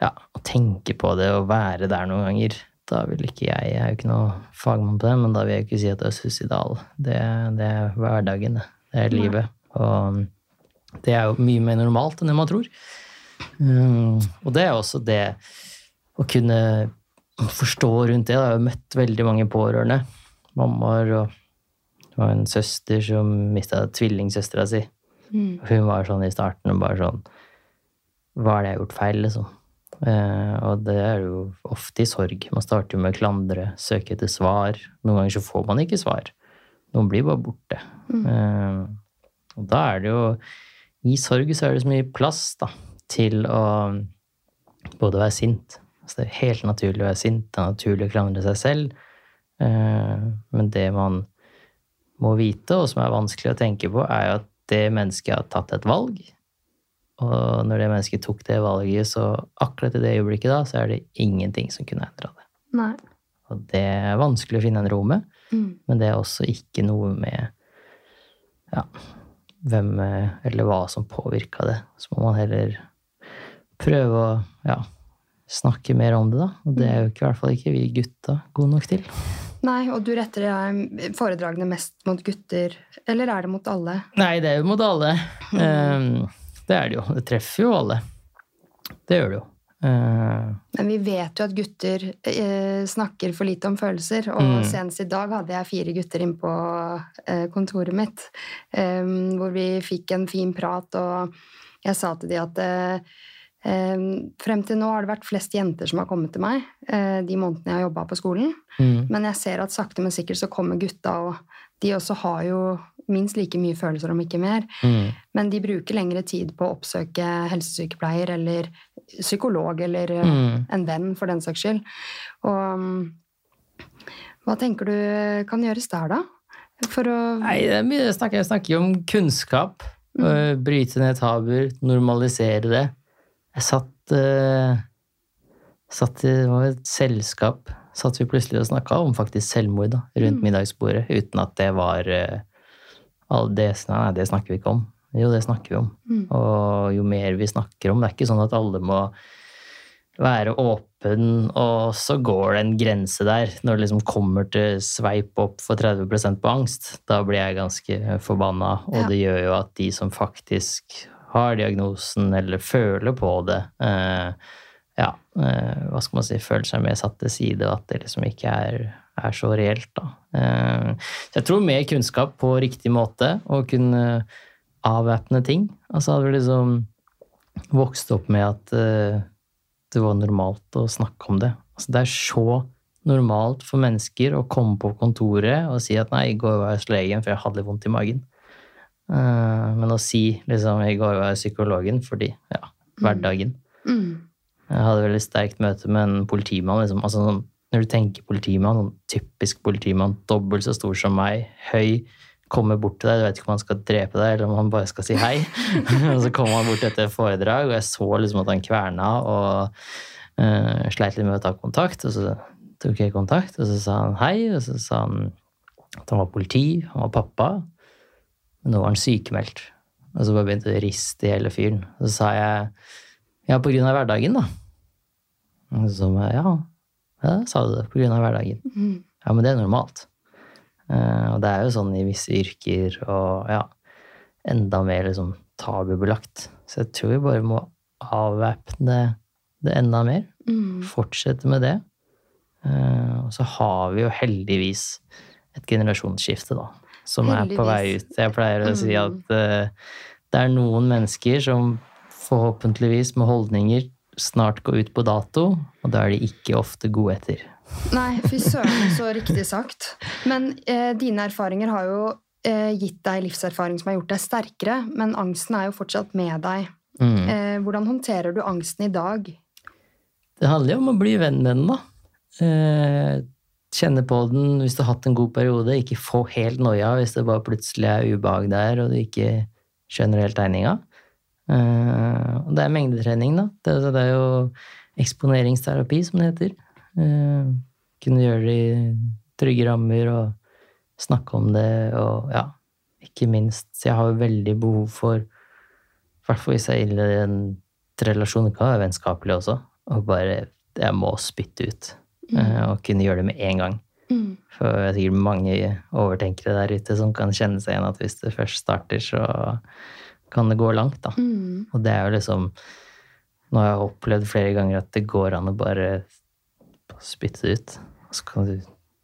ja, å tenke på det og være der noen ganger, da vil ikke jeg Jeg er jo ikke noe fagmann på det, men da vil jeg ikke si at det er suicidal. Det, det er hverdagen, det. Det er livet. Og det er jo mye mer normalt enn det man tror. Mm, og det er også det å kunne forstå rundt det. Jeg har jo møtt veldig mange pårørende. Mammaer og det var en søster som mista tvillingsøstera si.
Mm.
Hun var sånn i starten bare sånn Hva er det jeg har gjort feil, liksom? Eh, og det er jo ofte i sorg. Man starter jo med å klandre, søke etter svar. Noen ganger så får man ikke svar. Noen blir bare borte. Eh, og da er det jo I sorg så er det så mye plass da, til å både være sint altså Det er helt naturlig å være sint, det er naturlig å klandre seg selv. Eh, men det man må vite, og som er vanskelig å tenke på, er jo at det mennesket har tatt et valg. Og når det mennesket tok det valget, så akkurat i det øyeblikket da, så er det ingenting som kunne endra det.
Nei.
Og det er vanskelig å finne en ro med,
Mm.
men det er også ikke noe med ja, hvem eller hva som påvirka det. Så må man heller prøve å ja, snakke mer om det, da. Og det er jo ikke, i hvert fall ikke vi gutta gode nok til.
Nei, og du retter deg foredragene mest mot gutter, eller er det mot alle?
Nei, det er jo mot alle. Eh, det er det jo. Det treffer jo alle. Det gjør det jo. Eh,
Men vi vet jo at gutter eh, snakker for lite om følelser, og
Mm.
senest i dag hadde jeg fire gutter inn på eh, kontoret mitt, hvor vi fikk en fin prat, og jeg sa til de at frem til nå har det vært flest jenter som har kommet til meg de månedene jeg har jobba på skolen,
mm,
men jeg ser at sakte, men sikkert så kommer gutta, og de også har jo minst like mye følelser, om ikke mer.
mm,
Men de bruker lengre tid på å oppsøke helsesykepleier eller psykolog eller eh,
mm.
en venn, for den saks skyld. Og mm, hva tenker du kan gjøres der, da? For å
Nei, det er mye jeg snakker, jeg snakker jo om kunnskap. Mm. Bryte ned tabuer, normalisere det. Jeg satt, uh, satt i et selskap. Satt vi plutselig og snakka om faktisk selvmord da, rundt
Mm.
middagsbordet, uten at det var all det, Nei, det snakker vi ikke om. Jo, det snakker vi om.
Mm.
Og jo mer vi snakker om Det er ikke sånn at alle må være åpen, og så går det en grense der. Når det liksom kommer til sveip opp for 30 på angst, da blir jeg ganske forbanna. Og
Ja.
det gjør jo at de som faktisk har diagnosen eller føler på det, eh, ja, eh, hva skal man si, føler seg mer satt til side, og at det liksom ikke er, er så reelt, da. Eh, så jeg tror mer kunnskap på riktig måte, og kunne avvæpne ting. Altså hadde vi liksom vokst opp med at eh, det var normalt å snakke om det. Altså, det er så normalt for mennesker å komme på kontoret og si at nei, i går var jeg hos legen for jeg hadde litt vondt i magen. Eh, men å si liksom i går var jeg psykologen fordi ja, hverdagen.
Mm.
Jeg hadde veldig sterkt møte med en politimann. Liksom. Altså, sånn, når du tenker politimann, sånn typisk politimann, dobbelt så stor som meg, høy, kommer bort til deg, du vet ikke om han skal drepe deg, eller om han bare skal si hei. og så kommer han bort etter et foredrag, og jeg så liksom at han kverna og uh, sleit litt med å ta kontakt. Og så tok jeg kontakt, og så sa han hei, og så sa han at han var politi, han var pappa, men nå var han sykemeldt. Og så bare begynte det å riste i hele fyren. Så sa jeg ja, på grunn av hverdagen, da. Og så sa jeg, ja, ja, sa du det, på grunn av hverdagen.
Mm.
Ja, men det er normalt. Uh, og det er jo sånn i visse yrker og ja, enda mer liksom tabubelagt. Så jeg tror vi bare må avvæpne det enda mer.
Mm.
Fortsette med det. Uh, og så har vi jo heldigvis et generasjonsskifte, da, som er på vei ut. Jeg pleier å si
Mm.
at uh, det er noen mennesker som forhåpentligvis med holdninger snart gå ut på dato, og da er de ikke ofte gode etter.
Nei, fy søren, så riktig sagt. Men eh, dine erfaringer har jo eh, gitt deg livserfaring som har gjort deg sterkere, men angsten er jo fortsatt med deg.
Mm.
Eh, hvordan håndterer du angsten i dag?
Det handler jo om å bli venn med den, da. Eh, kjenne på den hvis du har hatt en god periode. Ikke få helt noia hvis det bare plutselig er ubehag der og du ikke skjønner helt tegninga. Eh, og det er mengdetrening, da. Det, det er jo eksponeringsterapi, som det heter. Eh, kunne gjøre det i trygge rammer og snakke om det og ja, ikke minst Jeg har jo veldig behov for, i hvert fall hvis jeg er inne i en relasjon, det kan være vennskapelig også, og bare Jeg må spytte ut. eh, Og kunne gjøre det med en gang.
Mm.
For det er sikkert mange overtenkere der ute som kan kjenne seg igjen at hvis det først starter, så kan det gå langt, da.
Mm.
Og det er jo liksom Nå har jeg opplevd flere ganger at det går an å bare spytte det ut. Og så kan du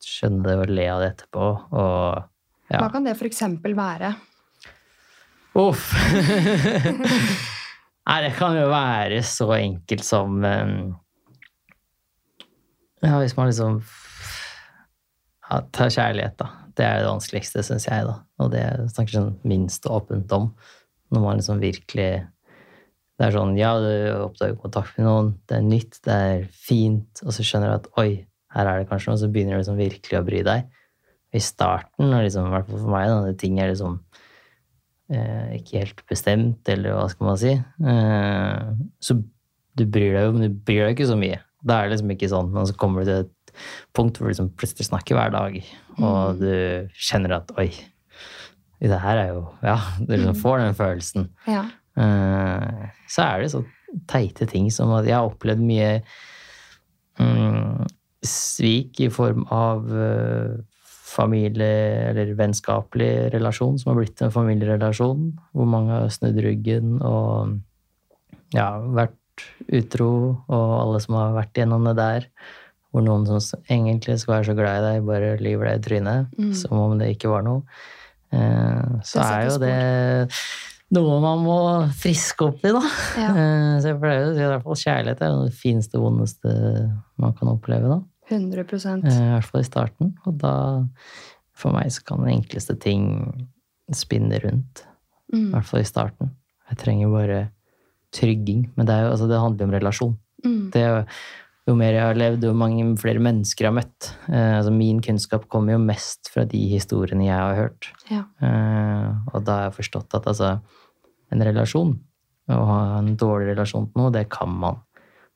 skjønne det og le av det etterpå. Og ja.
Hva kan det for eksempel være?
Uff! Nei, det kan jo være så enkelt som um, Ja, hvis man liksom ja, tar kjærlighet, da. Det er det vanskeligste, syns jeg, da. Og det snakker sånn minst åpent om. Når man liksom virkelig Det er sånn, ja, du oppdager kontakt med noen, det er nytt, det er fint, og så skjønner du at oi, her er det kanskje noe, så begynner du liksom virkelig å bry deg. I starten, og liksom, i hvert fall for meg, da, det ting er liksom eh, ikke helt bestemt, eller hva skal man si. Eh, så du bryr deg jo, men du bryr deg ikke så mye. Da er det liksom ikke sånn, men så kommer du til et punkt hvor du liksom plutselig snakker hver dag, og du kjenner at oi, det her er jo Ja, du liksom får den følelsen.
Ja.
Uh, så er det så teite ting som at jeg har opplevd mye um, svik i form av uh, familie- eller vennskapelig relasjon som har blitt en familierelasjon, hvor mange har snudd ryggen og ja, vært utro, og alle som har vært gjennom det der. Hvor noen som egentlig skal være så glad i deg, bare lyver deg i trynet,
Mm.
som om det ikke var noe. Eh, så er jo det noe man må friske opp i, da.
Ja.
Eh, Så jeg pleier å si i hvert fall kjærlighet er det fineste, vondeste man kan oppleve, da.
100
Eh, I hvert fall i starten. Og da, for meg, så kan den enkleste ting spinne rundt. I
mm.
hvert fall i starten. Jeg trenger bare trygging. Men det, er jo, altså, det handler jo om relasjon.
Mm.
Det er jo, mer jeg har levd, jo mange flere mennesker jeg har møtt. Eh, altså min kunnskap kommer jo mest fra de historiene jeg har hørt.
Ja.
Eh, og da har jeg forstått at altså, en relasjon, å ha en dårlig relasjon til noe, det kan man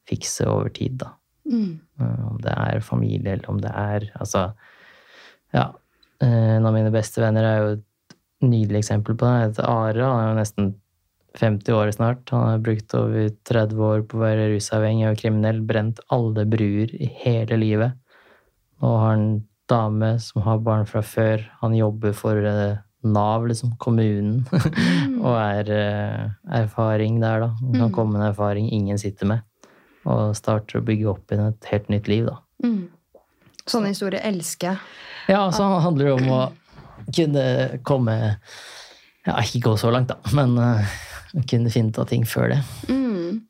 fikse over tid, da.
Mm.
Eh, Om det er familie, eller om det er Altså, ja. Eh, En av mine beste venner er jo et nydelig eksempel på det. Are. Han er jo nesten 50 år snart. Han har brukt over 30 år på å være rusavhengig og kriminell. Brent alle bruer i hele livet. Nå har han dame som har barn fra før. Han jobber for eh, Nav, liksom. Kommunen. og er eh, erfaring der, da. Han kan
Mm.
komme med en erfaring ingen sitter med. Og starter å bygge opp igjen et helt nytt liv, da.
Mm. Sånne historier elsker jeg.
Ja, så handler det om å kunne komme Ja, ikke gå så langt, da, men eh, kunne finne ut av ting før det.
Mm.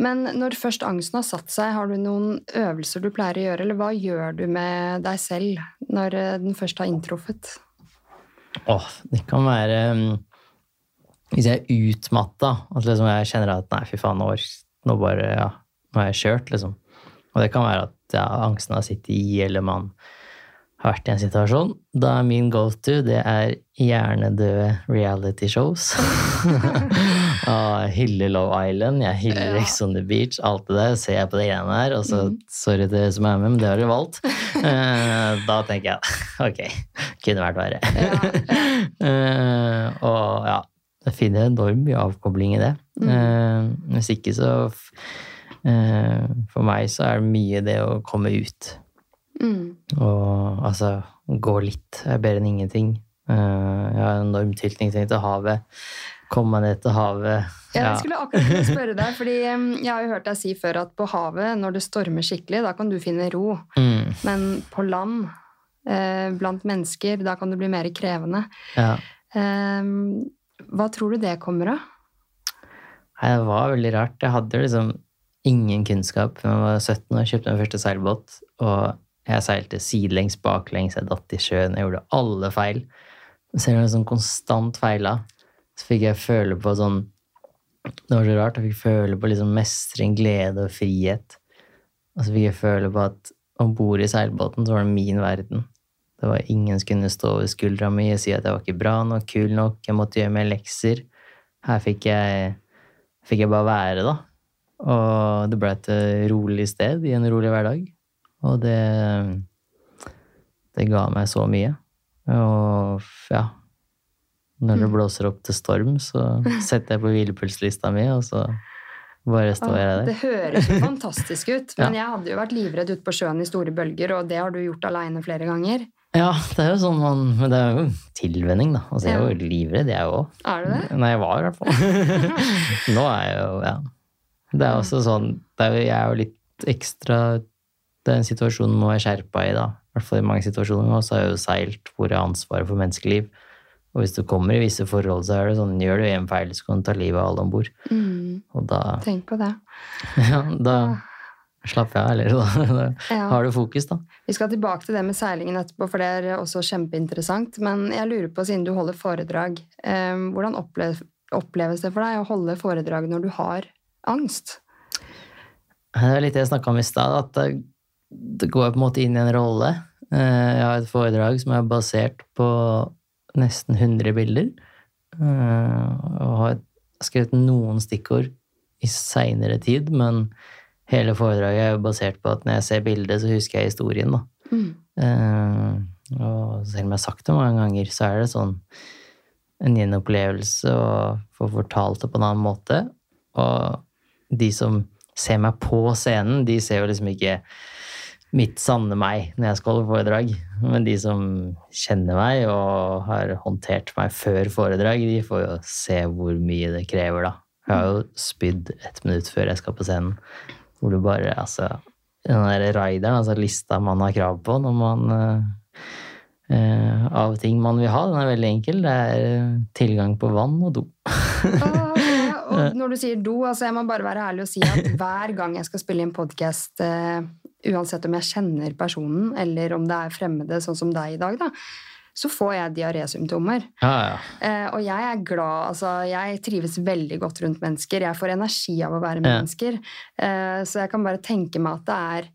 Men når først angsten har satt seg, har du noen øvelser du pleier å gjøre, eller hva gjør du med deg selv når eh, den først har inntruffet?
Åh, det kan være um, Hvis jeg er utmatta, at liksom jeg kjenner at nei, fy faen, nå, nå bare Ja, nå har jeg kjørt, liksom. Og det kan være at ja, angsten har sittet i, eller man har vært i en situasjon. Da er min go-to det er hjernedøde reality shows. ah, hyller Love Island, jeg hyller
Ja.
Ex on the Beach, alt det der. Ser jeg på det greiene her, og så sorry til dere som er med, men det har dere valgt. Eh, da tenker jeg ok, kunne vært verre. Eh, og ja, jeg finner enormt mye avkobling i det. Eh, hvis ikke så For meg så er det mye det å komme ut.
Mm.
Og altså gå litt er bedre enn ingenting. Uh, jeg har en enorm tilknytning til havet. Komme meg ned til havet.
Ja, jeg skulle akkurat spørre deg, fordi jeg har jo hørt deg si før at på havet, når det stormer skikkelig, da kan du finne ro.
Mm,
Men på land, eh, blant mennesker, da kan det bli mer krevende.
ja.
Hva tror du det kommer av?
Nei, det var veldig rart. Jeg hadde liksom ingen kunnskap. Jeg var 17 og kjøpte min første seilbåt, og jeg seilte sidelengs, baklengs, jeg datt i sjøen, jeg gjorde alle feil. Så jeg liksom konstant feila. Så fikk jeg føle på sånn Det var så rart. Jeg fikk føle på liksom mestring, glede og frihet. Og så fikk jeg føle på at om bord i seilbåten så var det min verden. Det var ingen som kunne stå over skuldra mi og si at jeg var ikke bra nok, kul nok, jeg måtte gjøre mer lekser. Her fikk jeg, fikk jeg bare være, da. Og det ble et eh, rolig sted i en rolig hverdag. Og det Det ga meg så mye. Og ja Når det blåser opp til storm, så setter jeg på hvilepulslista mi, og så bare står jeg der.
Det høres jo fantastisk ut, men jeg hadde jo vært livredd ute på sjøen i store bølger, og det har du gjort aleine flere ganger.
Ja, det er jo sånn man Men det er jo tilvenning, da. Altså, jeg er jo livredd, jeg òg.
Er du det?
Nei, jeg var i hvert fall. Nå er jeg jo Ja. Det er også sånn det er jo, Jeg er jo litt ekstra Det er en situasjon må være skjerpa i, da. I hvert fall i mange situasjoner. Og så har jeg jo seilt hvor jeg har ansvaret for menneskeliv. Og hvis du kommer i visse forhold, så er det sånn Gjør du én feil, så kan du ta livet av alle om bord.
Mm,
Og da
tenk på det.
Ja, da slapper jeg av, eller da, da
Ja.
har du fokus, da.
Vi skal tilbake til det med seilingen etterpå, for det er også kjempeinteressant. Men jeg lurer på, siden du holder foredrag, eh, hvordan oppleves, det for deg å holde foredrag når du har angst?
Det er litt det jeg snakka om i stad, at det, det går på en måte inn i en rolle. Eh, Jeg har et foredrag som er basert på nesten 100 bilder. eh, Og har skrevet noen stikkord i seinere tid, men hele foredraget er jo basert på at når jeg ser bildet, så husker jeg historien, da.
Mm.
Eh, Og selv om jeg har sagt det mange ganger, så er det sånn en gjenopplevelse å få fortalt det på en annen måte. Og de som ser meg på scenen, de ser jo liksom ikke mitt sanne meg når jeg skal holde foredrag. Men de som kjenner meg og har håndtert meg før foredrag, de får jo se hvor mye det krever, da. Jeg har jo spydd ett minutt før jeg skal på scenen. Hvor du bare, altså Den der rideren, altså lista man har krav på når man uh, Av ting man vil ha, den er veldig enkel. Det er eh, tilgang på vann og do.
Og når du sier do, altså jeg må bare være ærlig og si at hver gang jeg skal spille inn podkast, uansett om jeg kjenner personen eller om det er fremmede, sånn som deg i dag, da, så får jeg diarésymptomer.
Ja, ja.
Eh, og jeg er glad, altså jeg trives veldig godt rundt mennesker. Jeg får energi av å være med
Ja.
mennesker. Eh, så jeg kan bare tenke meg at det er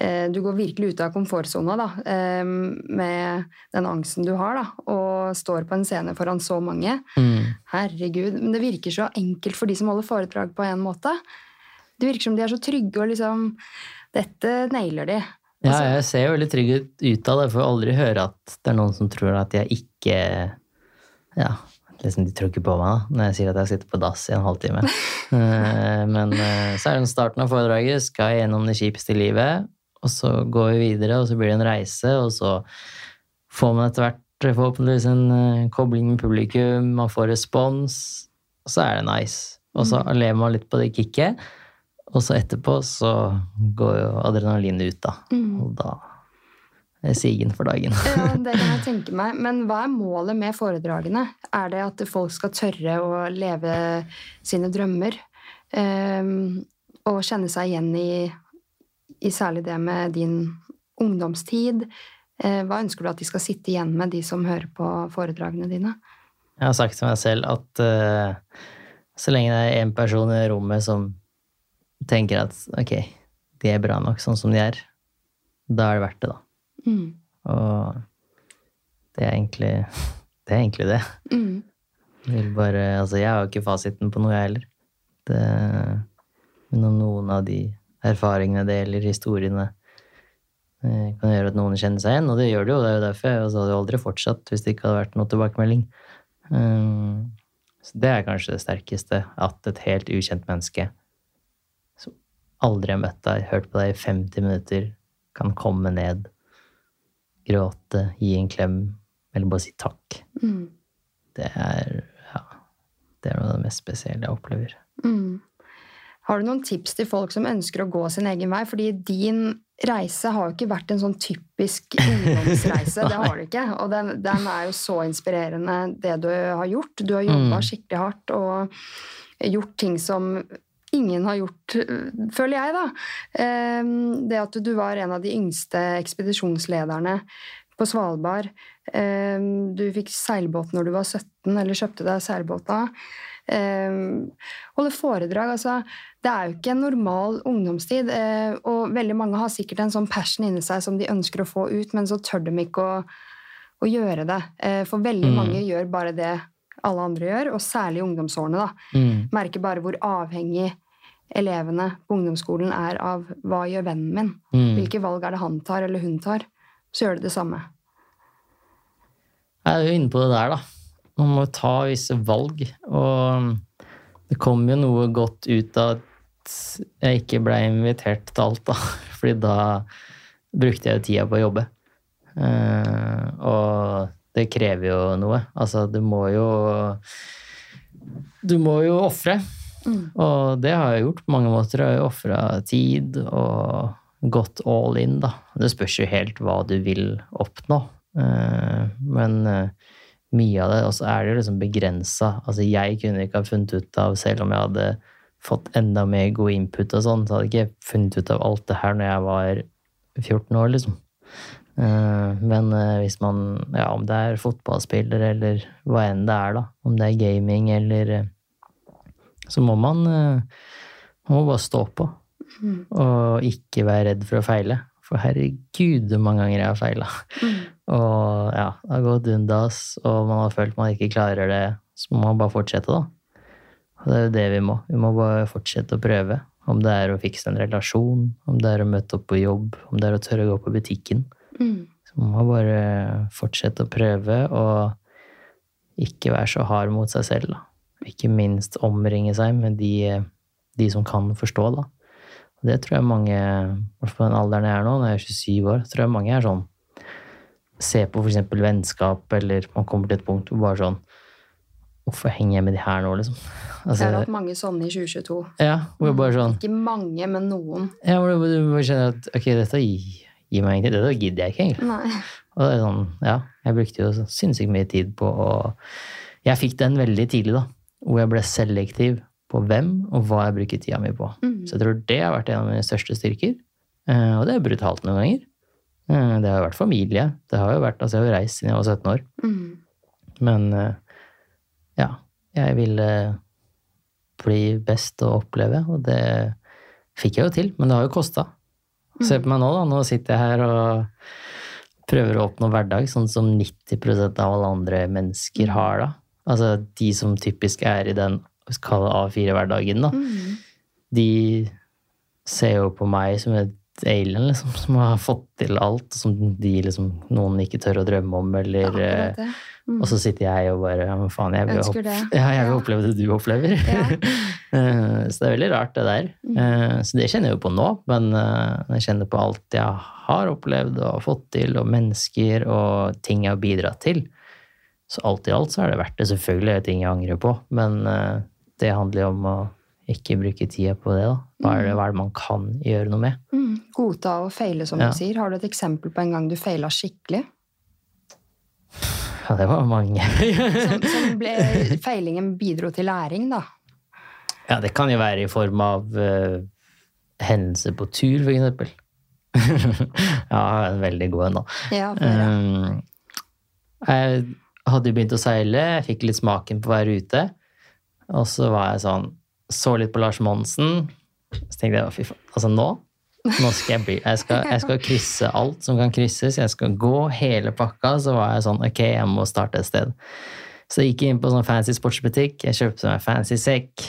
eh, Du går virkelig ut av komfortsona da, eh, med den angsten du har, da, og står på en scene foran så mange.
Mm.
Herregud. Men det virker så enkelt for de som holder foredrag på en måte. Det virker som de er så trygge og liksom Dette nailer de.
Ja,
Altså-
jeg ser jo veldig trygg ut av det. Jeg får aldri høre at det er noen som tror at jeg ikke Ja, liksom, De tror ikke på meg da, når jeg sier at jeg sitter på dass i en halvtime. Eh, Men eh, så er det starten av foredraget. Skal jeg gjennom det kjipeste i livet. Og så går vi videre, og så blir det en reise, og så får man etter hvert forhåpentligvis en eh, kobling med publikum, man får respons, og så er det nice. Og så lever man litt på det kicket, og så etterpå så går jo adrenalinet ut, da. Og da er sigen for dagen.
Ja, det kan jeg tenke meg. Men hva er målet med foredragene? Er det at folk skal tørre å leve sine drømmer? Um, og kjenne seg igjen i, i særlig det med din ungdomstid? Uh, hva ønsker du at de skal sitte igjen med, de som hører på foredragene dine?
Jeg har sagt til meg selv at uh, så lenge det er én person i rommet som tenker at ok, de er bra nok sånn som de er, da er det verdt det, da.
Mm.
Og det er egentlig det. Er egentlig det.
Mm.
Jeg, vil bare, altså jeg har jo ikke fasiten på noe, jeg heller. Det, men om noen av de erfaringene det gjelder, historiene, eh, kan gjøre at noen kjenner seg igjen, og det gjør det jo. Det er jo derfor jeg altså, hadde aldri fortsatt hvis det ikke hadde vært noe tilbakemelding. Um, så det er kanskje det sterkeste, at et helt ukjent menneske aldri har møtt deg, hørt på deg i 50 minutter, kan komme ned, gråte, gi en klem, eller bare si takk.
Mm.
Det er, ja, det er noe av det mest spesielle jeg opplever.
Mm. Har du noen tips til folk som ønsker å gå sin egen vei? Fordi din reise har jo ikke vært en sånn typisk ungdomsreise. det har du ikke. Og den, den er jo så inspirerende, det du har gjort. Du har jobba
Mm.
skikkelig hardt og gjort ting som ingen har gjort, føler jeg, da. Ehm, Det at du var en av de yngste ekspedisjonslederne på Svalbard. Ehm, Du fikk seilbåt når du var 17, eller kjøpte deg seilbåt da. Ehm, Holde foredrag, altså. Det er jo ikke en normal ungdomstid. eh, Og veldig mange har sikkert en sånn passion inni seg som de ønsker å få ut, men så tør de ikke å, å gjøre det. Eh, For veldig
Mm.
mange gjør bare det alle andre gjør, og særlig i ungdomsårene. da
Mm.
merker bare hvor avhengig elevene på ungdomsskolen er av hva gjør vennen min.
Mm.
Hvilke valg er det han tar eller hun tar? Så gjør det det samme.
Jeg er jo inne på det der, da. Man må ta visse valg. Og det kom jo noe godt ut av at jeg ikke ble invitert til alt, da. Fordi da brukte jeg tida på å jobbe. Og det krever jo noe. Altså, du må jo Du må jo ofre.
Mm.
Og det har jeg gjort på mange måter. Jeg har ofra tid og gått all in, da. Det spørs jo helt hva du vil oppnå. Eh, Men eh, mye av det, og så er det jo liksom begrensa. Altså, jeg kunne ikke ha funnet ut av, selv om jeg hadde fått enda mer god input og sånn, så hadde jeg ikke funnet ut av alt det her når jeg var 14 år, liksom. Eh, Men eh, hvis man, ja, om det er fotballspiller eller hva enn det er, da, om det er gaming eller eh, Så må man, man må bare stå på.
Mm.
Og ikke være redd for å feile. For herregud, hvor mange ganger jeg har feila.
Mm.
Og ja, det har gått undas, og man har følt man ikke klarer det, så må man bare fortsette, da. Og det er jo det vi må. Vi må bare fortsette å prøve. Om det er å fikse en relasjon, om det er å møte opp på jobb, om det er å tørre å gå på butikken.
Mm.
Så man må bare fortsette å prøve, og ikke være så hard mot seg selv, da. Ikke minst omringe seg med de, de som kan forstå, da. Og det tror jeg mange, i hvert fall på den alderen jeg er nå, når jeg er 27 år, tror jeg mange er sånn Se på eksempel vennskap, eller man kommer til et punkt hvor bare sånn Hvorfor henger jeg med de her nå, liksom?
Jeg
Altså,
har hatt mange sånne i 2022.
ja, hvor jeg bare sånn
Ikke mange, men noen.
Ja, hvor du bare kjenner at ok, dette gir, gir meg egentlig da gidder jeg ikke, egentlig. Og det er sånn, ja, jeg brukte jo sinnssykt mye tid på å Jeg fikk den veldig tidlig, da. Hvor jeg ble selektiv på hvem og hva jeg bruker tida mi på.
Mm.
Så jeg tror det har vært en av mine største styrker. Eh, Og det er brutalt noen ganger. Eh, Det har jo vært familie. Det har jo vært, altså Jeg har jo reist siden jeg var 17 år.
Mm.
Men eh, ja, jeg ville bli best å oppleve, og det fikk jeg jo til. Men det har jo kosta. Se på meg nå, da. Nå sitter jeg her og prøver å oppnå hverdag, sånn som 90% av alle andre mennesker har, da. Altså de som typisk er i den det A4-hverdagen, da.
Mm.
De ser jo på meg som et alien, liksom, som har fått til alt som de liksom, noen ikke tør å drømme om, eller
ja. Mm.
Og så sitter jeg og bare Ja, men faen, jeg vil, opp-
det.
Ja, jeg vil
Ja.
oppleve det du opplever. Eh, så det er veldig rart, det der.
Mm.
Eh, Så det kjenner jeg jo på nå, men eh, jeg kjenner på alt jeg har opplevd og fått til, og mennesker og ting jeg har bidratt til. Så alt i alt så har det vært det. Selvfølgelig er det ting jeg angrer på, men eh, det handler jo om å ikke bruke tida på det. da. Hva er det, hva er det man kan gjøre noe med?
Mm. Godta å feile, som
Ja.
du sier. Har du et eksempel på en gang du feila skikkelig?
Ja, det var mange.
Som, som ble, feilingen bidro til læring, da.
Ja, det kan jo være i form av uh, hendelser på tur, for eksempel. ja, en veldig god en, da.
Ja, for det,
Um, jeg hadde jo begynt å seile, jeg fikk litt smaken på å være ute. Og så var jeg sånn Så litt på Lars Monsen. Så tenkte jeg fy faen, altså nå nå skal jeg, bli, jeg, skal, jeg skal krysse alt som kan krysses. Jeg skal gå hele pakka. Så var jeg sånn Ok, jeg må starte et sted. Så jeg gikk inn på sånn fancy sportsbutikk. Jeg kjøpte meg fancy sekk,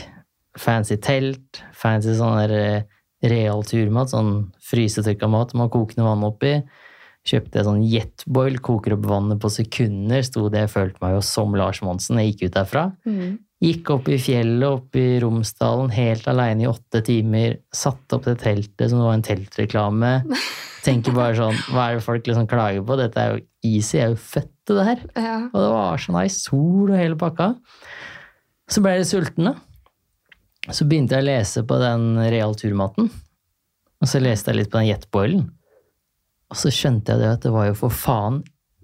fancy telt, fancy sånn der eh, real turmat, sånn frysetørka mat man kokende vann oppi. Kjøpte jeg sånn jetboil, koker opp vannet på sekunder. Sto det, jeg følte meg jo som Lars Monsen. Jeg gikk ut derfra.
Mm.
Gikk opp i fjellet, opp i Romsdalen, helt aleine i åtte timer. Satte opp det teltet som det var en teltreklame. Tenker bare sånn, hva er det folk liksom klager på? Dette er jo easy, jeg er jo født til det her.
Ja.
Og det var så nice. Sol og hele pakka. Så ble jeg litt sulten, da. Så begynte jeg å lese på den real turmaten. Og så leste jeg litt på den jetboilen. Og så skjønte jeg det at det var jo for faen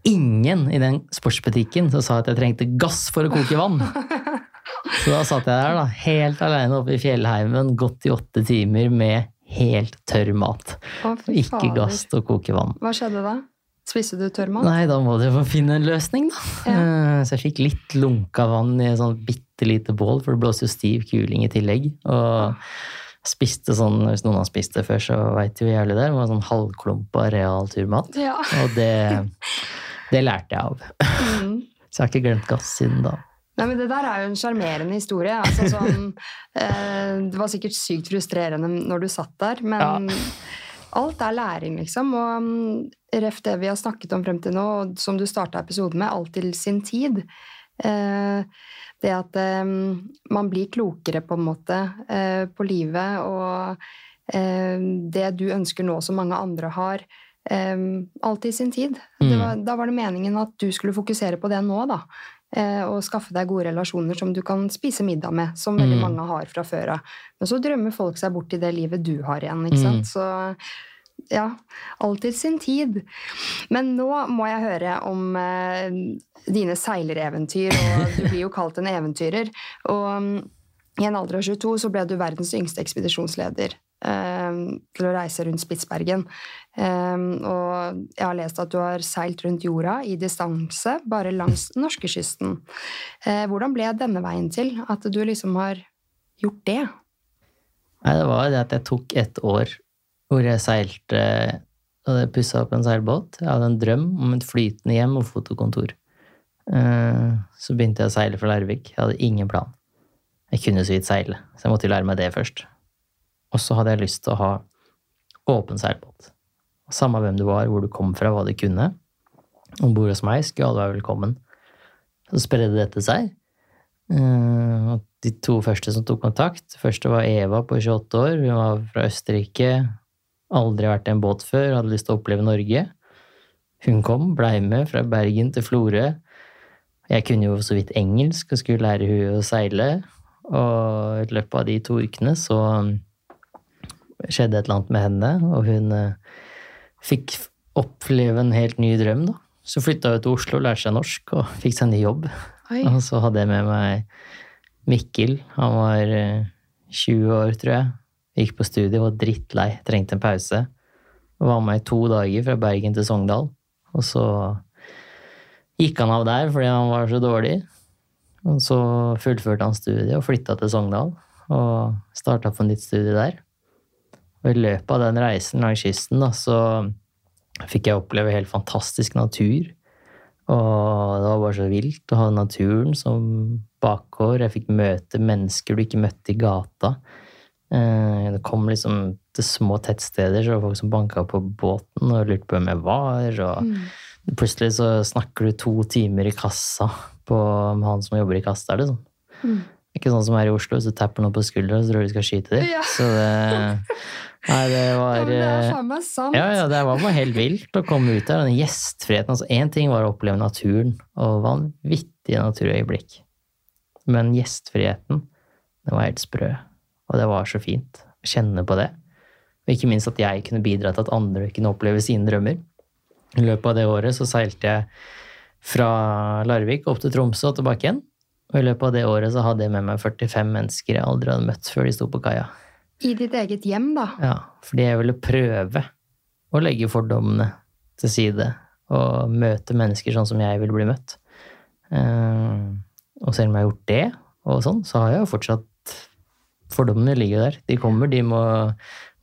ingen i den sportsbutikken som sa at jeg trengte gass for å koke vann. Så da satt jeg der, da, helt alene oppe i fjellheimen, gått i åtte timer med helt tørr mat.
Å,
ikke
fader.
gass til å koke vann.
Hva skjedde da? Spiste du tørr mat?
Nei, da må du jo finne en løsning, da.
Ja.
Eh, Så jeg fikk litt lunka vann i et sånn bitte lite bål, for det blåste jo stiv kuling i tillegg. Og spiste sånn, hvis noen har spist det før, så veit jo jævlig det. Det var sånn halvklumpa real turmat.
Ja.
Og det, det lærte jeg av.
Mm.
Så jeg har ikke glemt gass siden da.
Nei, men Det der er jo en sjarmerende historie. Altså, sånn, eh, det var sikkert sykt frustrerende når du satt der, men alt er læring, liksom. Og mm, ref det vi har snakket om frem til nå, og som du starta episoden med, alt til sin tid. Eh, det at eh, man blir klokere, på en måte, eh, på livet, og eh, det du ønsker nå som mange andre har. eh, alt i sin tid. Det
Mm.
var, da var det meningen at du skulle fokusere på det nå, da og skaffe deg gode relasjoner som du kan spise middag med, som veldig
Mm.
mange har fra før av. Men så drømmer folk seg bort i det livet du har igjen, ikke
Mm.
sant. Så ja, alltid sin tid. Men nå må jeg høre om eh, dine seilereventyr, og du blir jo kalt en eventyrer. Og mm, i en alder av 22 så ble du verdens yngste ekspedisjonsleder eh, til å reise rundt Spitsbergen. Eh, og jeg har lest at du har seilt rundt jorda i distanse bare langs norskekysten. Eh, hvordan ble denne veien til? At du liksom har gjort det?
Nei, det var det at jeg tok et år hvor jeg seilte og pussa opp en seilbåt. Jeg hadde en drøm om et flytende hjem og fotokontor. Eh, Så begynte jeg å seile fra Larvik. Jeg hadde ingen plan. Jeg kunne så vidt seile, så jeg måtte lære meg det først. Og så hadde jeg lyst til å ha åpen seilbåt. Samme hvem du var, hvor du kom fra, hva du kunne. Om bord hos meg skulle alle være velkommen. Så spredde dette seg. Eh, de to første som tok kontakt Første var Eva på 28 år. Hun var fra Østerrike. Aldri vært i en båt før, hadde lyst til å oppleve Norge. Hun kom, blei med fra Bergen til Florø. Jeg kunne jo så vidt engelsk og skulle lære hun å seile. Og i løpet av de to ukene så skjedde et eller annet med henne, og hun eh, fikk oppleve en helt ny drøm, da. Så flytta jeg til Oslo, lærte seg norsk og fikk seg ny jobb.
Oi.
Og så hadde jeg med meg Mikkel. Han var eh, 20 år, tror jeg. Gikk på studiet, var drittlei, trengte en pause. Var med i to dager fra Bergen til Sogndal. Og så gikk han av der fordi han var så dårlig. Og så fullførte han studiet og flytta til Sogndal. Og starta på nytt studie der. Og i løpet av den reisen langs kysten da, så fikk jeg oppleve helt fantastisk natur. Og det var bare så vilt å ha naturen som bakgård. Jeg fikk møte mennesker du ikke møtte i gata. Eh, Det kom liksom til små tettsteder, så det var folk som banka på båten og lurte på hvem jeg var. Og
Mm.
plutselig så snakker du to timer i kassa på, med han som jobber i kassa. Liksom.
Mm.
Ikke sånn som her i Oslo, så du tapper noen på skuldra, så tror du skal skyte dem.
Ja.
Så det Nei, det
Ja,
var
men det
eh, ja, ja, det var bare helt vilt å komme ut der. Den gjestfriheten. altså Én ting var å oppleve naturen, og vanvittige naturøyeblikk. Men gjestfriheten, den var helt sprø. Og det var så fint å kjenne på det. Og ikke minst at jeg kunne bidra til at andre kunne oppleve sine drømmer. I løpet av det året så seilte jeg fra Larvik opp til Tromsø og tilbake igjen. Og i løpet av det året så hadde jeg med meg 45 mennesker jeg aldri hadde møtt før de sto på kaia.
I ditt eget hjem, da.
Ja, fordi jeg ville prøve å legge fordommene til side og møte mennesker sånn som jeg ville bli møtt. Eh, og selv om jeg har gjort det, og sånn, så har jeg jo fortsatt Fordommene ligger der. De kommer, de må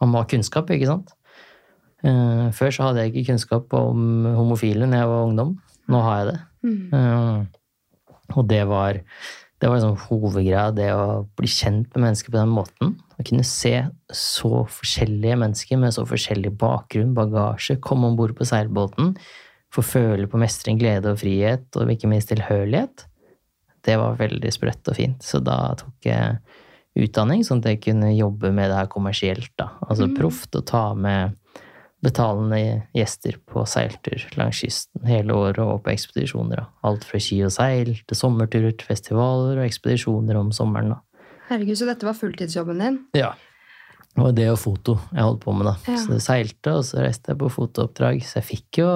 Man må ha kunnskap, ikke sant? Eh, før så hadde jeg ikke kunnskap om homofile når jeg var ungdom. Nå har jeg det.
Mm.
Eh, og det var, det var liksom hovedgreia, det å bli kjent med mennesker på den måten. Å kunne se så forskjellige mennesker med så forskjellig bakgrunn, bagasje, komme om bord på seilbåten, få føle på mestring, glede og frihet, og ikke minst tilhørighet. Det var veldig sprøtt og fint. Så da tok jeg utdanning, sånn at jeg kunne jobbe med det her kommersielt. da. Altså
Mm.
proft og ta med betalende gjester på seiltur langs kysten hele året og på ekspedisjoner. da. Alt fra ski og seil til sommerturer til festivaler og ekspedisjoner om sommeren. da.
Herregud, så dette var fulltidsjobben din?
Ja. Og det og foto jeg holdt på med, da.
Ja.
Så det seilte, og så reiste jeg på fotooppdrag. Så jeg fikk jo,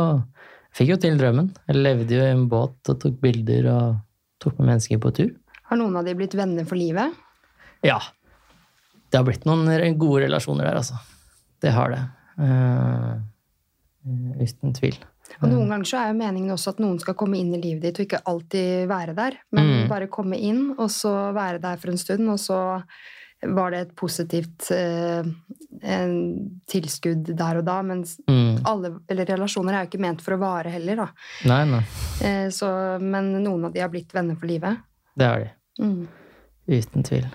fikk jo til drømmen. Jeg levde jo i en båt og tok bilder og tok med mennesker på tur.
Har noen av de blitt venner for livet?
Ja. Det har blitt noen gode relasjoner der, altså. Det har det. Eh, uten tvil.
Og noen ganger så er jo meningen også at noen skal komme inn i livet ditt og ikke alltid være der, men
Mm.
bare komme inn og så være der for en stund, og så var det et positivt eh, en tilskudd der og da, Men
Mm.
alle, relasjoner er jo ikke ment for å vare heller, da.
Nei, nei.
Eh, så, men noen av de har blitt venner for livet.
Det har de.
Mm.
Uten tvil.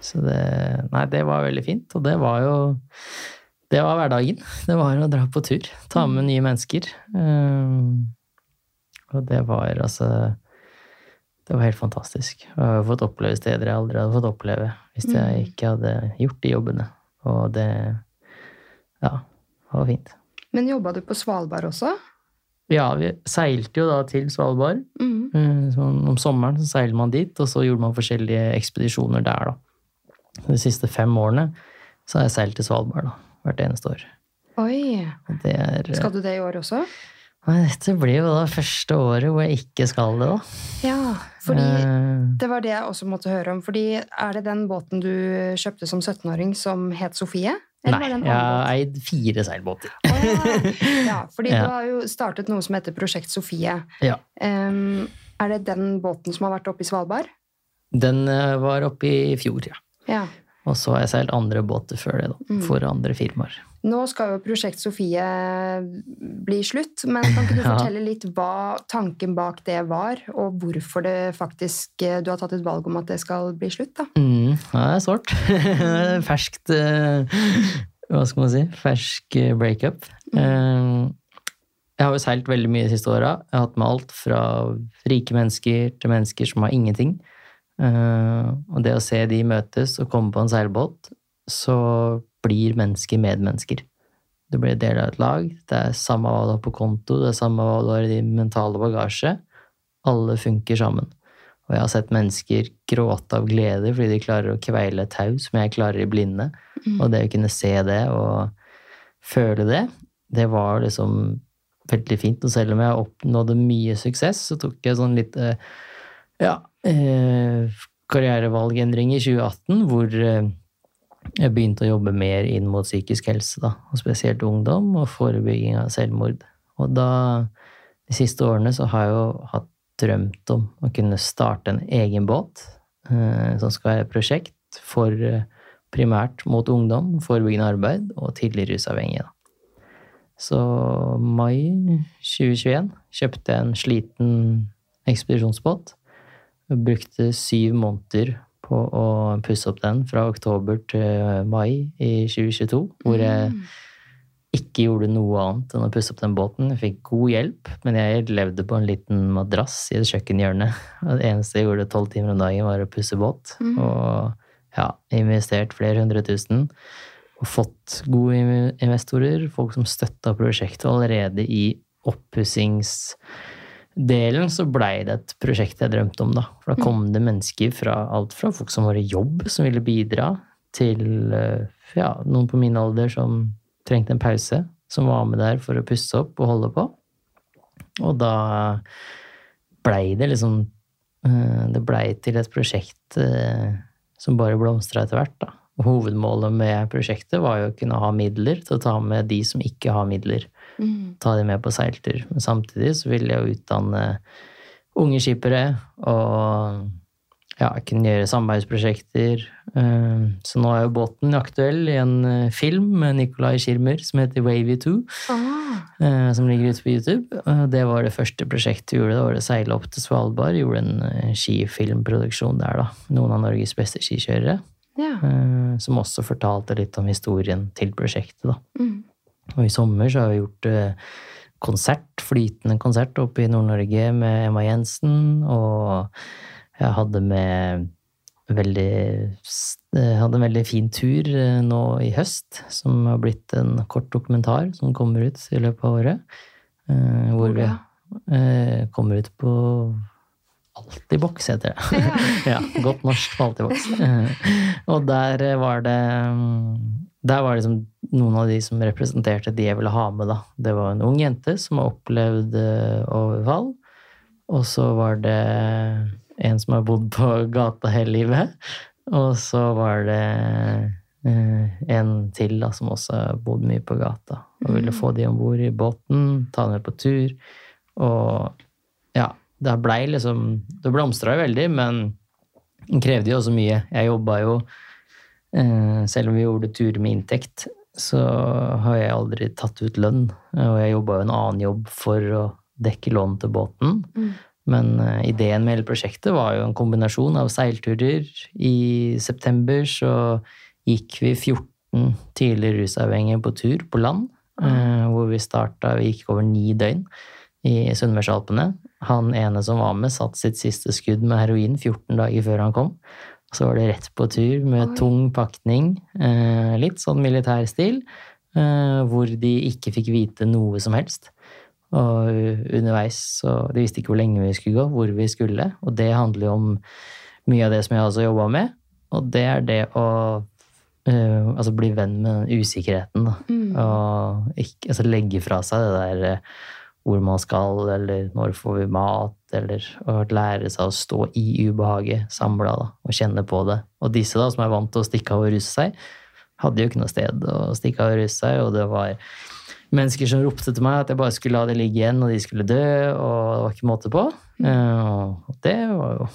Så det Nei, det var veldig fint. Og det var jo Det var hverdagen. Det var å dra på tur. Ta med nye mennesker. Um, og det var altså Det var helt fantastisk. Og jeg har fått oppleve steder jeg aldri hadde fått oppleve hvis jeg ikke hadde gjort de jobbene. Og det Ja, det var fint.
Men jobba du på Svalbard også?
Ja, vi seilte jo da til Svalbard.
Mm.
Eh, om sommeren så seiler man dit, og så gjorde man forskjellige ekspedisjoner der, da. De siste fem årene så har jeg seilt til Svalbard, da. Hvert eneste år.
Oi!
Det er
Skal du det i år også?
Dette blir jo da første året hvor jeg ikke skal det, da.
Ja, fordi
Eh,
Det var det jeg også måtte høre om. Fordi Er det den båten du kjøpte som 17-åring som het Sofie? Eller
Nei, jeg har eid fire seilbåter.
Oh, ja. ja, fordi
Ja.
du har jo startet noe som heter Prosjekt Sofie.
Ja.
Um, er det den båten som har vært oppe i Svalbard?
Den eh, var oppe i fjor, ja.
Ja.
Og så har jeg seilt andre båter før det, da.
Mm.
For andre firmaer.
Nå skal jo Prosjekt Sofie bli slutt, men kan ikke du
Ja.
fortelle litt hva tanken bak det var, og hvorfor det faktisk eh, du har tatt et valg om at det skal bli slutt? da?
Mm, det er sårt. Ferskt eh, Hva skal man si? Fersk eh, breakup. Mm. Jeg har jo seilt veldig mye de siste åra. Jeg har hatt med alt fra rike mennesker til mennesker som har ingenting. Eh, Og det å se de møtes og komme på en seilbåt, så blir mennesker medmennesker. Du blir del av et lag. Det er samme hva du har på konto, det er samme hva du har i din mentale bagasje. Alle funker sammen. Og jeg har sett mennesker gråte av glede fordi de klarer å kveile et tau som jeg klarer i blinde. Og det å kunne se det og føle det, det var liksom veldig fint. Og selv om jeg oppnådde mye suksess, så tok jeg sånn litt eh, ja, eh, karrierevalgendring i 2018, hvor eh, jeg begynte å jobbe mer inn mot psykisk helse, da, og spesielt ungdom, og forebygging av selvmord. Og da, de siste årene, så har jeg jo hatt drømt om å kunne starte en egen båt, eh, som skal være et prosjekt for eh, primært mot ungdom, forebyggende arbeid og tidlig rusavhengige. Da. Så mai 2021 kjøpte jeg en sliten ekspedisjonsbåt. Jeg brukte syv måneder på å pusse opp den fra oktober til mai i 2022. Hvor jeg
Mm.
ikke gjorde noe annet enn å pusse opp den båten. Jeg fikk god hjelp, men jeg levde på en liten madrass i et kjøkkenhjørne. Det eneste jeg gjorde tolv timer om dagen, var å pusse båt.
Mm.
Og ja, investert flere hundre tusen. Og fått gode investorer, folk som støtta prosjektet. Allerede i oppussingsdelen så blei det et prosjekt jeg drømte om, da. For da kom det mennesker fra alt fra folk som var i jobb, som ville bidra, til eh, ja, noen på min alder som trengte en pause, som var med der for å pusse opp og holde på. Og da blei det liksom eh, Det blei til et prosjekt eh, som bare blomstra etter hvert, da. Og hovedmålet med prosjektet var jo å kunne ha midler til å ta med de som ikke har midler.
Mm.
Ta de med på seiltur. Men samtidig så ville jeg jo utdanne unge skippere og ja, kunne gjøre samarbeidsprosjekter. Eh, Så nå er jo båten aktuell i en eh, film med Nicolai Schirmer som heter Wavy 2
Ah.
eh, som ligger ute på YouTube. Det var det første prosjektet vi gjorde. Da var det seile opp til Svalbard. Gjorde en skifilmproduksjon der, da. Noen av Norges beste skikjørere.
Ja.
Som også fortalte litt om historien til prosjektet, da.
Mm.
Og i sommer så har vi gjort eh, konsert, flytende konsert oppe i Nord-Norge med Emma Jensen, og jeg hadde med veldig hadde en veldig fin tur eh, nå i høst, som har blitt en kort dokumentar som kommer ut i løpet av året. eh, Hvor vi eh, kommer ut på Altibox, heter det. ja, godt norsk på Altibox. Eh, Og der eh, var det mm, Der var det liksom noen av de som representerte de jeg ville ha med, da. Det var en ung jente som har opplevd eh, overfall. Og så var det en som har bodd på gata hele livet. Og så var det eh, en til da, som også har bodd mye på gata. Og ville få de om bord i båten, ta dem med på tur. Og ja, det blei liksom Det blomstra jo veldig, men den krevde jo også mye. Jeg jobba jo eh, Selv om vi gjorde turer med inntekt, så har jeg aldri tatt ut lønn. Og jeg jobba jo en annen jobb for å dekke lån til båten.
Mm.
Men eh, ideen med hele prosjektet var jo en kombinasjon av seilturer. I september så gikk vi 14 tidligere rusavhengige på tur på land. eh, Hvor vi starta Vi gikk over ni døgn i Sunnmørsalpene. Han ene som var med, satt sitt siste skudd med heroin 14 dager før han kom. Så var det rett på tur med
Oi.
tung pakning, eh, litt sånn militærstil, eh, hvor de ikke fikk vite noe som helst. Og underveis så De visste ikke hvor lenge vi skulle gå, hvor vi skulle. Og det handler jo om mye av det som jeg også jobba med. Og det er det å Uh, altså bli venn med den usikkerheten. Da.
Mm.
Og ikke, altså legge fra seg det der hvor man skal, eller når får vi mat, eller å lære seg å stå i ubehaget samla og kjenne på det. Og disse da, som er vant til å stikke av og ruse seg, hadde jo ikke noe sted å stikke av og ruse seg, og det var mennesker som ropte til meg at jeg bare skulle la det ligge igjen, og de skulle dø, og det var ikke måte på. Eh, Og det var jo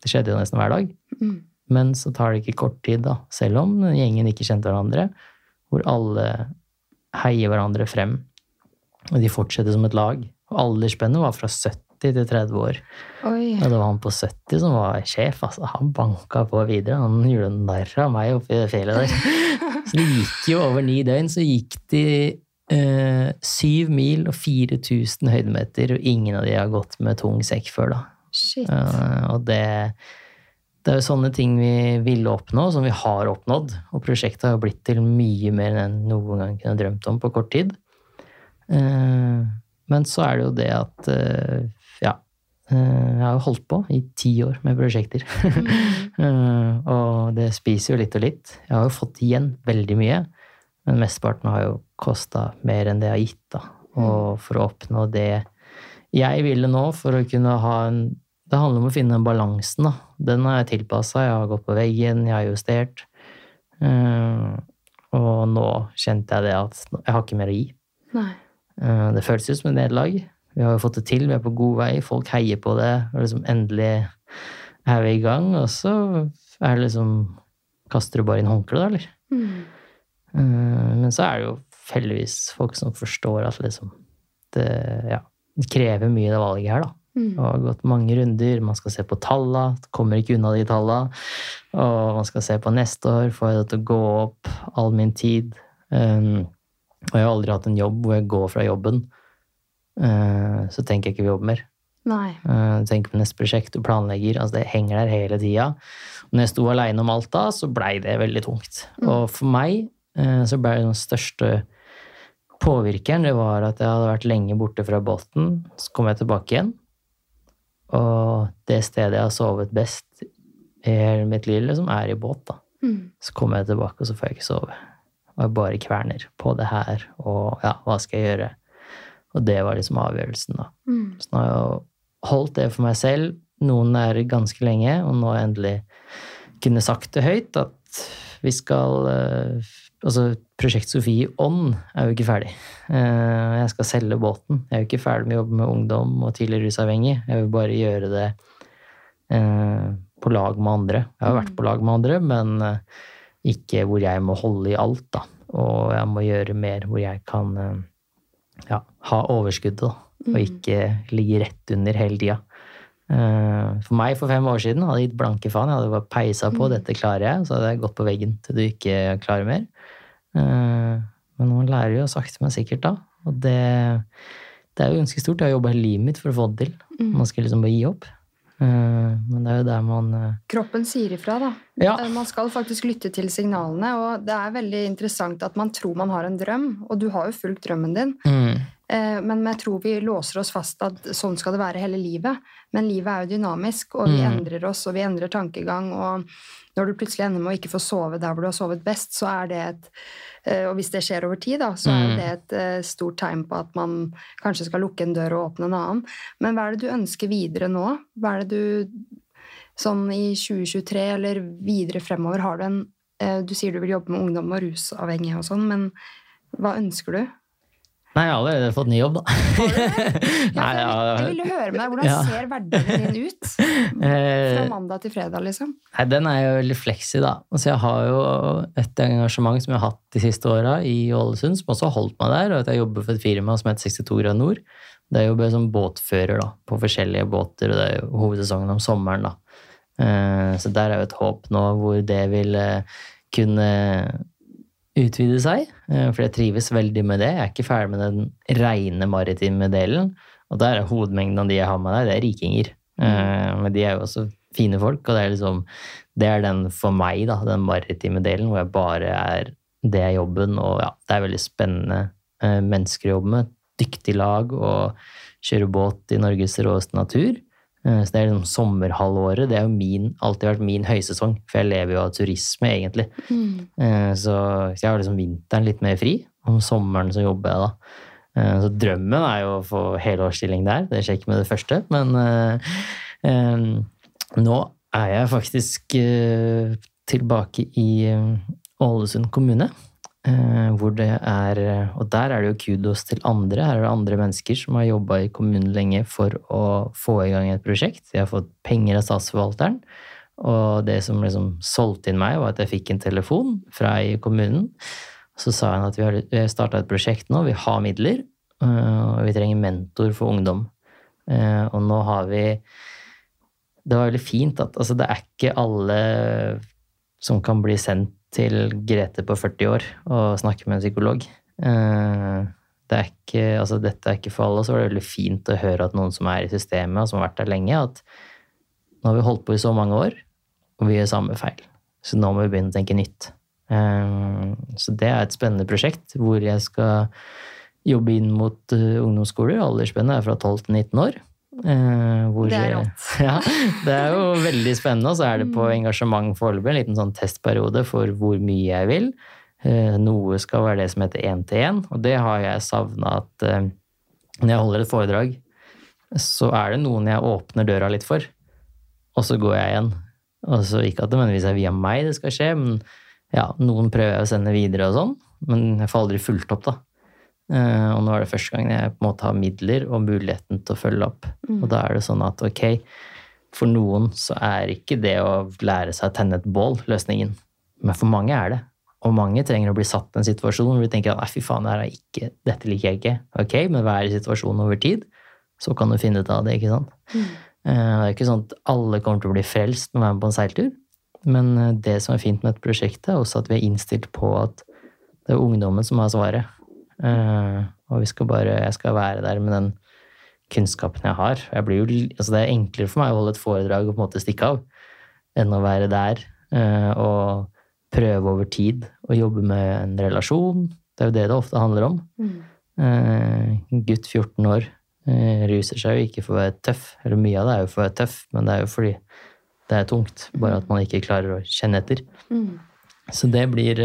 Det skjedde jo nesten hver dag.
Mm.
Men så tar det ikke kort tid, da, selv om gjengen ikke kjente hverandre, hvor alle heier hverandre frem, og de fortsetter som et lag. Og aldersspennet var fra 70 til 30 år.
Oi.
Og det var han på 70 som var sjef. altså Han banka på videre. Han gjorde narr av meg oppi det fjellet der. Så det gikk jo over ni døgn, så gikk de eh, syv mil og 4000 høydemeter, og ingen av de har gått med tung sekk før, da.
Shit.
Eh, og det, det er jo sånne ting vi ville oppnå, som vi har oppnådd. Og prosjektet har jo blitt til mye mer enn jeg noen gang kunne drømt om på kort tid. Eh, men så er det jo det at eh, ja, eh, jeg har jo holdt på i ti år med prosjekter. Eh, og det spiser jo litt og litt. Jeg har jo fått igjen veldig mye, men mesteparten har jo kosta mer enn det jeg har gitt. da. Og for å oppnå det jeg ville nå, for å kunne ha en Det handler om å finne den balansen, da. Den har jeg tilpassa, jeg har gått på veggen, jeg har justert. Og nå kjente jeg det at jeg har ikke mer å gi.
Nei.
Eh, Det føles ut som et nederlag. Vi har jo fått det til, vi er på god vei, folk heier på det. Og liksom endelig er vi i gang, og så er det liksom Kaster du bare inn håndkleet, da, eller?
Mm.
Men så er det jo heldigvis folk som forstår at liksom det, ja, det krever mye, det valget her, da.
Mm.
Og har gått mange runder. Man skal se på talla, kommer ikke unna de talla. Og man skal se på neste år, får jeg det til å gå opp all min tid. Um, og jeg har aldri hatt en jobb hvor jeg går fra jobben, uh, så tenker jeg ikke på jobb mer.
Nei.
Uh, tenker på neste prosjekt og planlegger. Altså det henger der hele tida. Når jeg sto aleine om alt da, så blei det veldig tungt.
Mm.
Og for meg uh, så blei den største påvirkeren det var at jeg hadde vært lenge borte fra båten. Så kom jeg tilbake igjen. Og det stedet jeg har sovet best i hele mitt liv, liksom, er i båt. da.
Mm.
Så kommer jeg tilbake, og så får jeg ikke sove. Og jeg bare kverner på det her. Og ja, hva skal jeg gjøre? Og det var liksom avgjørelsen, da.
Mm.
Så nå har jeg jo holdt det for meg selv noen er ganske lenge, og nå endelig kunne sagt det høyt at vi skal eh, Altså, Prosjekt Sofie Ånd er jo ikke ferdig. Eh, Jeg skal selge båten. Jeg er jo ikke ferdig med å jobbe med ungdom og tidligere rusavhengig. Jeg vil bare gjøre det eh, på lag med andre. Jeg har vært på lag med andre, men ikke hvor jeg må holde i alt, da. Og jeg må gjøre mer hvor jeg kan eh, ja, ha overskuddet, da. Og ikke ligge rett under hele tida. Eh, For meg for fem år siden hadde jeg gitt blanke faen. Jeg hadde bare peisa på. Dette klarer jeg. Så hadde jeg gått på veggen til du ikke klarer mer. Eh, Men man lærer jo sakte, men sikkert, da. Og det, det er jo ganske stort. Jeg har jobba hele livet mitt for å få det til. Man skal liksom bare gi opp. Eh, Men det er jo der man eh,
Kroppen sier ifra, da.
Ja.
Eh, Man skal faktisk lytte til signalene, og det er veldig interessant at man tror man har en drøm, og du har jo fulgt drømmen din.
mm,
Men jeg tror vi låser oss fast at sånn skal det være hele livet. Men livet er jo dynamisk, og vi
Mm.
endrer oss, og vi endrer tankegang. Og når du plutselig ender med å ikke få sove der hvor du har sovet best, så er det et Og hvis det skjer over tid, da, så er
Mm.
det et eh, stort tegn på at man kanskje skal lukke en dør og åpne en annen. Men hva er det du ønsker videre nå? Hva er det du Sånn i 2023 eller videre fremover, har du en eh, Du sier du vil jobbe med ungdom og rusavhengige og sånn, men hva ønsker du?
Nei, jeg har allerede fått ny jobb, da. Nei, ja,
jeg ville høre med deg. Hvordan
Ja.
ser hverdagen din ut?
Eh,
Fra mandag til fredag, liksom.
Nei, den er jo veldig fleksi, da. Altså, jeg har jo et engasjement som jeg har hatt de siste åra i Ålesund, som også har holdt meg der, og at jeg jobber for et firma som heter 62 grad nord. Det er jo bare som båtfører da, på forskjellige båter, og det er jo hovedsesongen om sommeren. da. Eh, Så der er jo et håp nå hvor det vil eh, kunne utvide seg, eh, for jeg trives veldig med det. Jeg er ikke ferdig med den reine maritime delen, og der er hovedmengden av de jeg har med der, det er rikinger. Mm. Men de er jo også fine folk, og det er liksom det er den for meg, da, den maritime delen, hvor jeg bare er det er jobben, og ja, det er veldig spennende eh, mennesker å jobbe med. Dyktig lag og kjøre båt i Norges råeste natur. Eh, Så det er liksom sommerhalvåret. Det har alltid vært min høysesong, for jeg lever jo av turisme, egentlig. Mm. Så jeg har liksom vinteren litt mer fri. Om sommeren så jobber jeg, da. Eh, Så drømmen er jo å få helårsstilling der. Det skjer ikke med det første, men uh, um, nå er jeg faktisk uh, tilbake i eh, Ålesund kommune. Eh, Hvor det er Og der er det jo kudos til andre. Her er det andre mennesker som har jobba i kommunen lenge for å få i gang et prosjekt. De har fått penger av statsforvalteren. Og det som liksom solgte inn meg, var at jeg fikk en telefon fra i kommunen. Så sa han at vi har starta et prosjekt nå, vi har midler, øh, og vi trenger mentor for ungdom. Eh, Og nå har vi Det var veldig fint at altså, det er ikke alle som kan bli sendt til Grete på 40 år og snakke med en psykolog. Eh, Det er ikke, altså, dette er ikke for alle. Så var det veldig fint å høre at noen som er i systemet, og som har vært der lenge, at nå har vi holdt på i så mange år, og vi gjør samme feil. Så nå må vi begynne å tenke nytt. Eh, Så det er et spennende prosjekt hvor jeg skal jobbe inn mot eh, ungdomsskoler. Aldersspennet er fra 12 til 19 år. Eh, Hvor,
Det er rått.
Ja, det er jo veldig spennende. Og så er det på engasjement foreløpig en liten sånn testperiode for hvor mye jeg vil. Eh, Noe skal være det som heter én-til-én, og det har jeg savna at eh, når jeg holder et foredrag, så er det noen jeg åpner døra litt for, og så går jeg igjen. Og så Ikke at det nødvendigvis er via meg det skal skje, men ja, noen prøver jeg å sende videre og sånn, men jeg får aldri fulgt opp, da. Eh, Og nå er det første gang jeg på en måte har midler og muligheten til å følge opp. Og da er det sånn at ok, for noen så er ikke det å lære seg å tenne et bål løsningen, men for mange er det. Og mange trenger å bli satt i en situasjon hvor de tenker at fy faen, det er ikke, dette liker jeg ikke. Ok, men hva er situasjonen over tid? så kan du finne ut av det, ikke sant.
Mm.
Eh, Det er ikke sånn at alle kommer til å bli frelst med å være med på en seiltur. Men eh, det som er fint med dette prosjektet, er også at vi er innstilt på at det er ungdommen som har svaret. Eh, Og vi skal bare, jeg skal være der med den kunnskapen jeg har. Jeg blir jo, altså det er enklere for meg å holde et foredrag og på en måte stikke av, enn å være der eh, og prøve over tid å jobbe med en relasjon. Det er jo det det ofte handler om.
Mm.
Eh, gutt 14 år ruser seg jo ikke for å være tøff. Eller mye av det er jo for å være tøff, men det er jo fordi det er tungt. Bare at man ikke klarer å kjenne etter.
Mm.
Så det blir,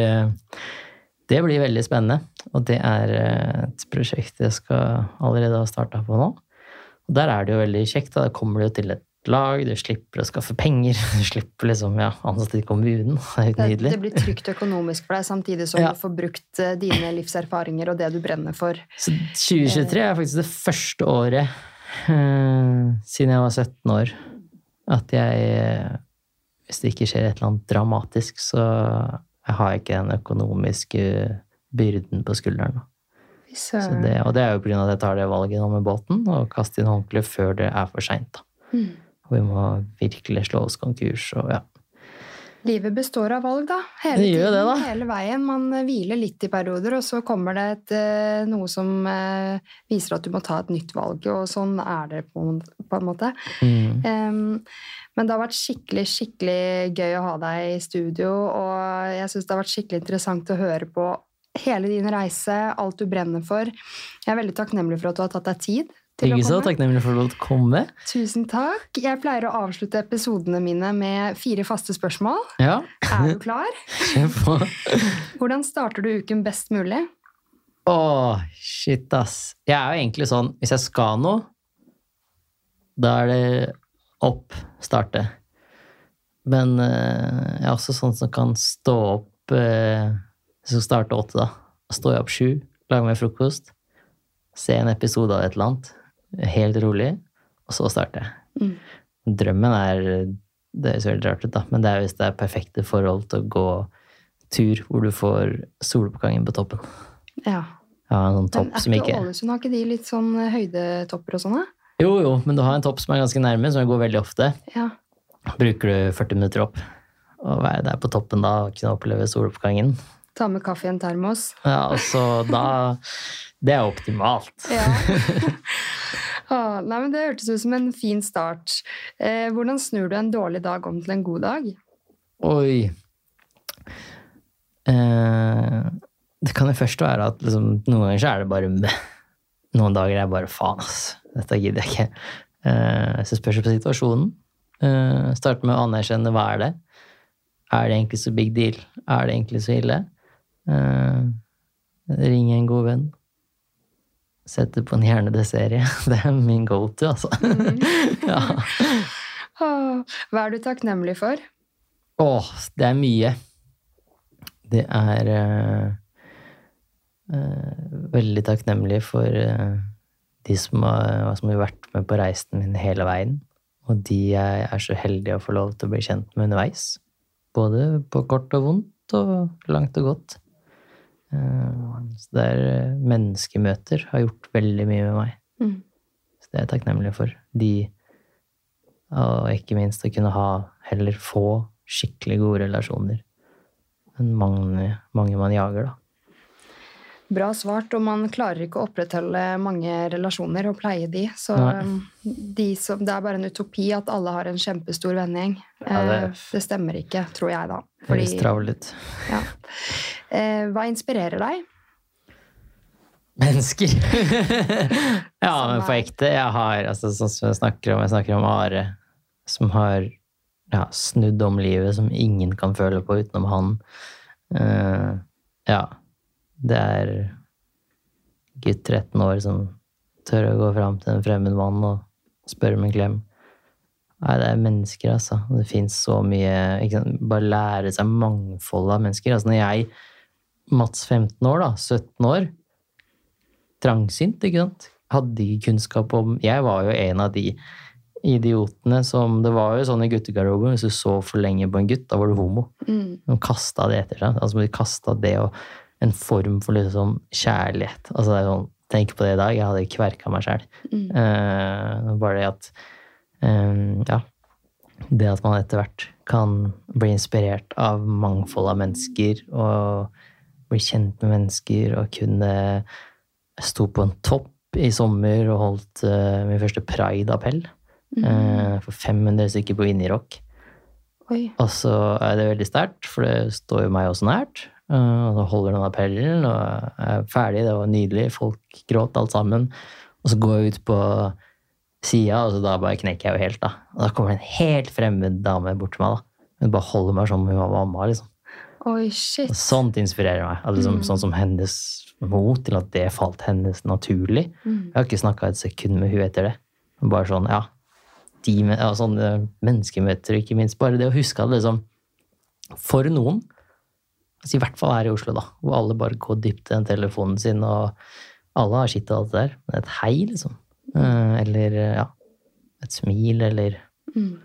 det blir veldig spennende. Og det er eh, et prosjekt jeg skal allerede ha starta på nå. Og der er det jo veldig kjekt. Da kommer du jo til et lag, du slipper å skaffe penger. Du slipper liksom ja, ansatte i kommunen. Det er
Det,
nydelig.
det blir trygt økonomisk for deg, samtidig som
Ja.
du får brukt eh, dine livserfaringer og det du brenner for.
Så 2023 er faktisk det første året eh, siden jeg var 17 år at jeg eh, Hvis det ikke skjer et eller annet dramatisk, så jeg har ikke den økonomiske byrden på skulderen. Så det, og det er jo pga. at jeg tar det valget nå med båten, og kaster inn håndkleet før det er for seint.
Mm.
Og vi må virkelig slå oss konkurs og ja.
Livet består av valg, da. Hele
Det
tiden,
det, da.
hele veien. Man eh, hviler litt i perioder, og så kommer det et, eh, noe som eh, viser at du må ta et nytt valg, og sånn er det på en måte.
Mm.
Um, men det har vært skikkelig, skikkelig gøy å ha deg i studio, og jeg syns det har vært skikkelig interessant å høre på hele din reise, alt du brenner for. Jeg er veldig takknemlig for at du har tatt deg tid til
Ikke
å
så takknemlig for å komme.
Tusen takk. Jeg pleier å avslutte episodene mine med fire faste spørsmål.
Ja,
Er du klar?
kjør på.
Hvordan starter du uken best mulig?
Åh, shit, ass. Jeg er jo egentlig sånn, hvis jeg skal noe, da er det opp, starte. Men uh, jeg er også sånn som kan stå opp eh, Jeg skal starte åtte, da. Står jeg opp sju, lager meg frokost, ser en episode av et eller annet, helt rolig, og så starter jeg.
Mm.
Drømmen er Det høres veldig rart ut, da, men det er hvis det er perfekte forhold til å gå tur hvor du får soloppgangen på toppen.
Ja.
Ja, en sånn topp som
ikke Ålesund, har ikke de litt sånn høydetopper og sånn? da?
Jo, jo, men du har en topp som er ganske nærme, som går veldig ofte.
Ja.
Bruker du 40 minutter opp og være der på toppen da og kunne oppleve soloppgangen.
Ta med kaffe i en termos.
Ja, altså da Det er optimalt.
Ja. ah, nei, men Det hørtes ut som en fin start. Eh, hvordan snur du en dårlig dag om til en god dag?
Oi. Eh, det kan jo først være at liksom, noen ganger så er det bare. Noen dager er det bare faen, ass. Dette gidder jeg ikke. Eh, så spørs det på situasjonen. Eh, starte med å anerkjenne hva er det. Er det egentlig så big deal? Er det egentlig så ille? Eh, ring en god venn. Sette på en hjernedød-serie. Det er min go to, altså. ja.
Ah, hva er du takknemlig for?
Åh, det er mye. Det er uh, uh, veldig takknemlig for de som har, som har vært med på reisen min hele veien. Og de jeg er så heldig å få lov til å bli kjent med underveis. Både på kort og vondt og langt og godt. Eh, så det er eh, menneskemøter har gjort veldig mye med meg.
Mm.
Så det er jeg takknemlig for. De, og ikke minst å kunne ha heller få skikkelig gode relasjoner enn mange, mange man jager, da.
Bra svart, og man klarer ikke å opprettholde mange relasjoner og pleie de. Så um, de som, det er bare en utopi at alle har en kjempestor vennegjeng.
Ja, det-
Eh, det stemmer ikke, tror jeg, da.
Det travelt ut.
ja. eh, hva inspirerer deg?
Mennesker! ja, men på ekte. Jeg har, altså, sånn som jeg snakker om, jeg snakker om Are, som har ja, snudd om livet som ingen kan føle på utenom han. Uh, ja. Det er gutt 13 år som tør å gå fram til en fremmed mann og spørre om en klem. Nei, det er mennesker, altså. Det fins så mye ikke sant? Bare lære seg mangfoldet av mennesker. Altså, når jeg, Mats 15 år, da, 17 år, trangsynt, ikke sant. Hadde ikke kunnskap om Jeg var jo en av de idiotene som Det var jo sånn i guttegarderoben, hvis du så for lenge på en gutt, da var du homo.
Mm.
De kasta det etter seg. Altså, de kasta det og en form for liksom kjærlighet. Altså, det er sånn Tenk på det i dag. Jeg hadde kverka meg sjæl.
Mm.
Uh, bare det at um, Ja. Det at man etter hvert kan bli inspirert av mangfold av mennesker og bli kjent med mennesker og kunne stå på en topp i sommer og holdt uh, min første pride-appell uh, for 500 stykker på Inni-rock.
Oi.
Og så er det veldig sterkt, for det står jo meg også nært. Uh, og så holder den appellen og er ferdig. Det var nydelig. Folk gråt alt sammen. Og så går jeg ut på sida, og så da bare knekker jeg jo helt, da. Og da kommer det en helt fremmed dame bort til meg, da. Hun bare holder meg som om hun var mamma, liksom.
Oi, shit.
Og sånt inspirerer meg. Altså, liksom,
Mm.
Sånn som hennes mot til at det falt hennes naturlig.
Mm.
Jeg har ikke snakka et sekund med hun etter det. Bare sånn, ja. De, ja, sånne menneskemøter, ikke minst. Bare det å huske at liksom For noen, altså i hvert fall her i Oslo, da, hvor alle bare går dypt i den telefonen sin, og alle har sitt og alt det der. Men et hei, liksom. Eh, Eller ja, et smil, eller
Mm.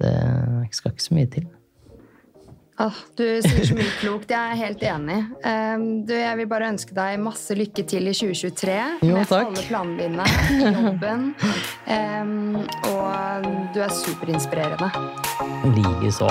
Det skal ikke så mye til.
Ah, du sier så mye klokt. Jeg er helt enig. Um, du, jeg vil bare ønske deg masse lykke til i 2023
Jo,
med
takk.
alle planene dine, jobben. Um, og du er superinspirerende.
Likeså.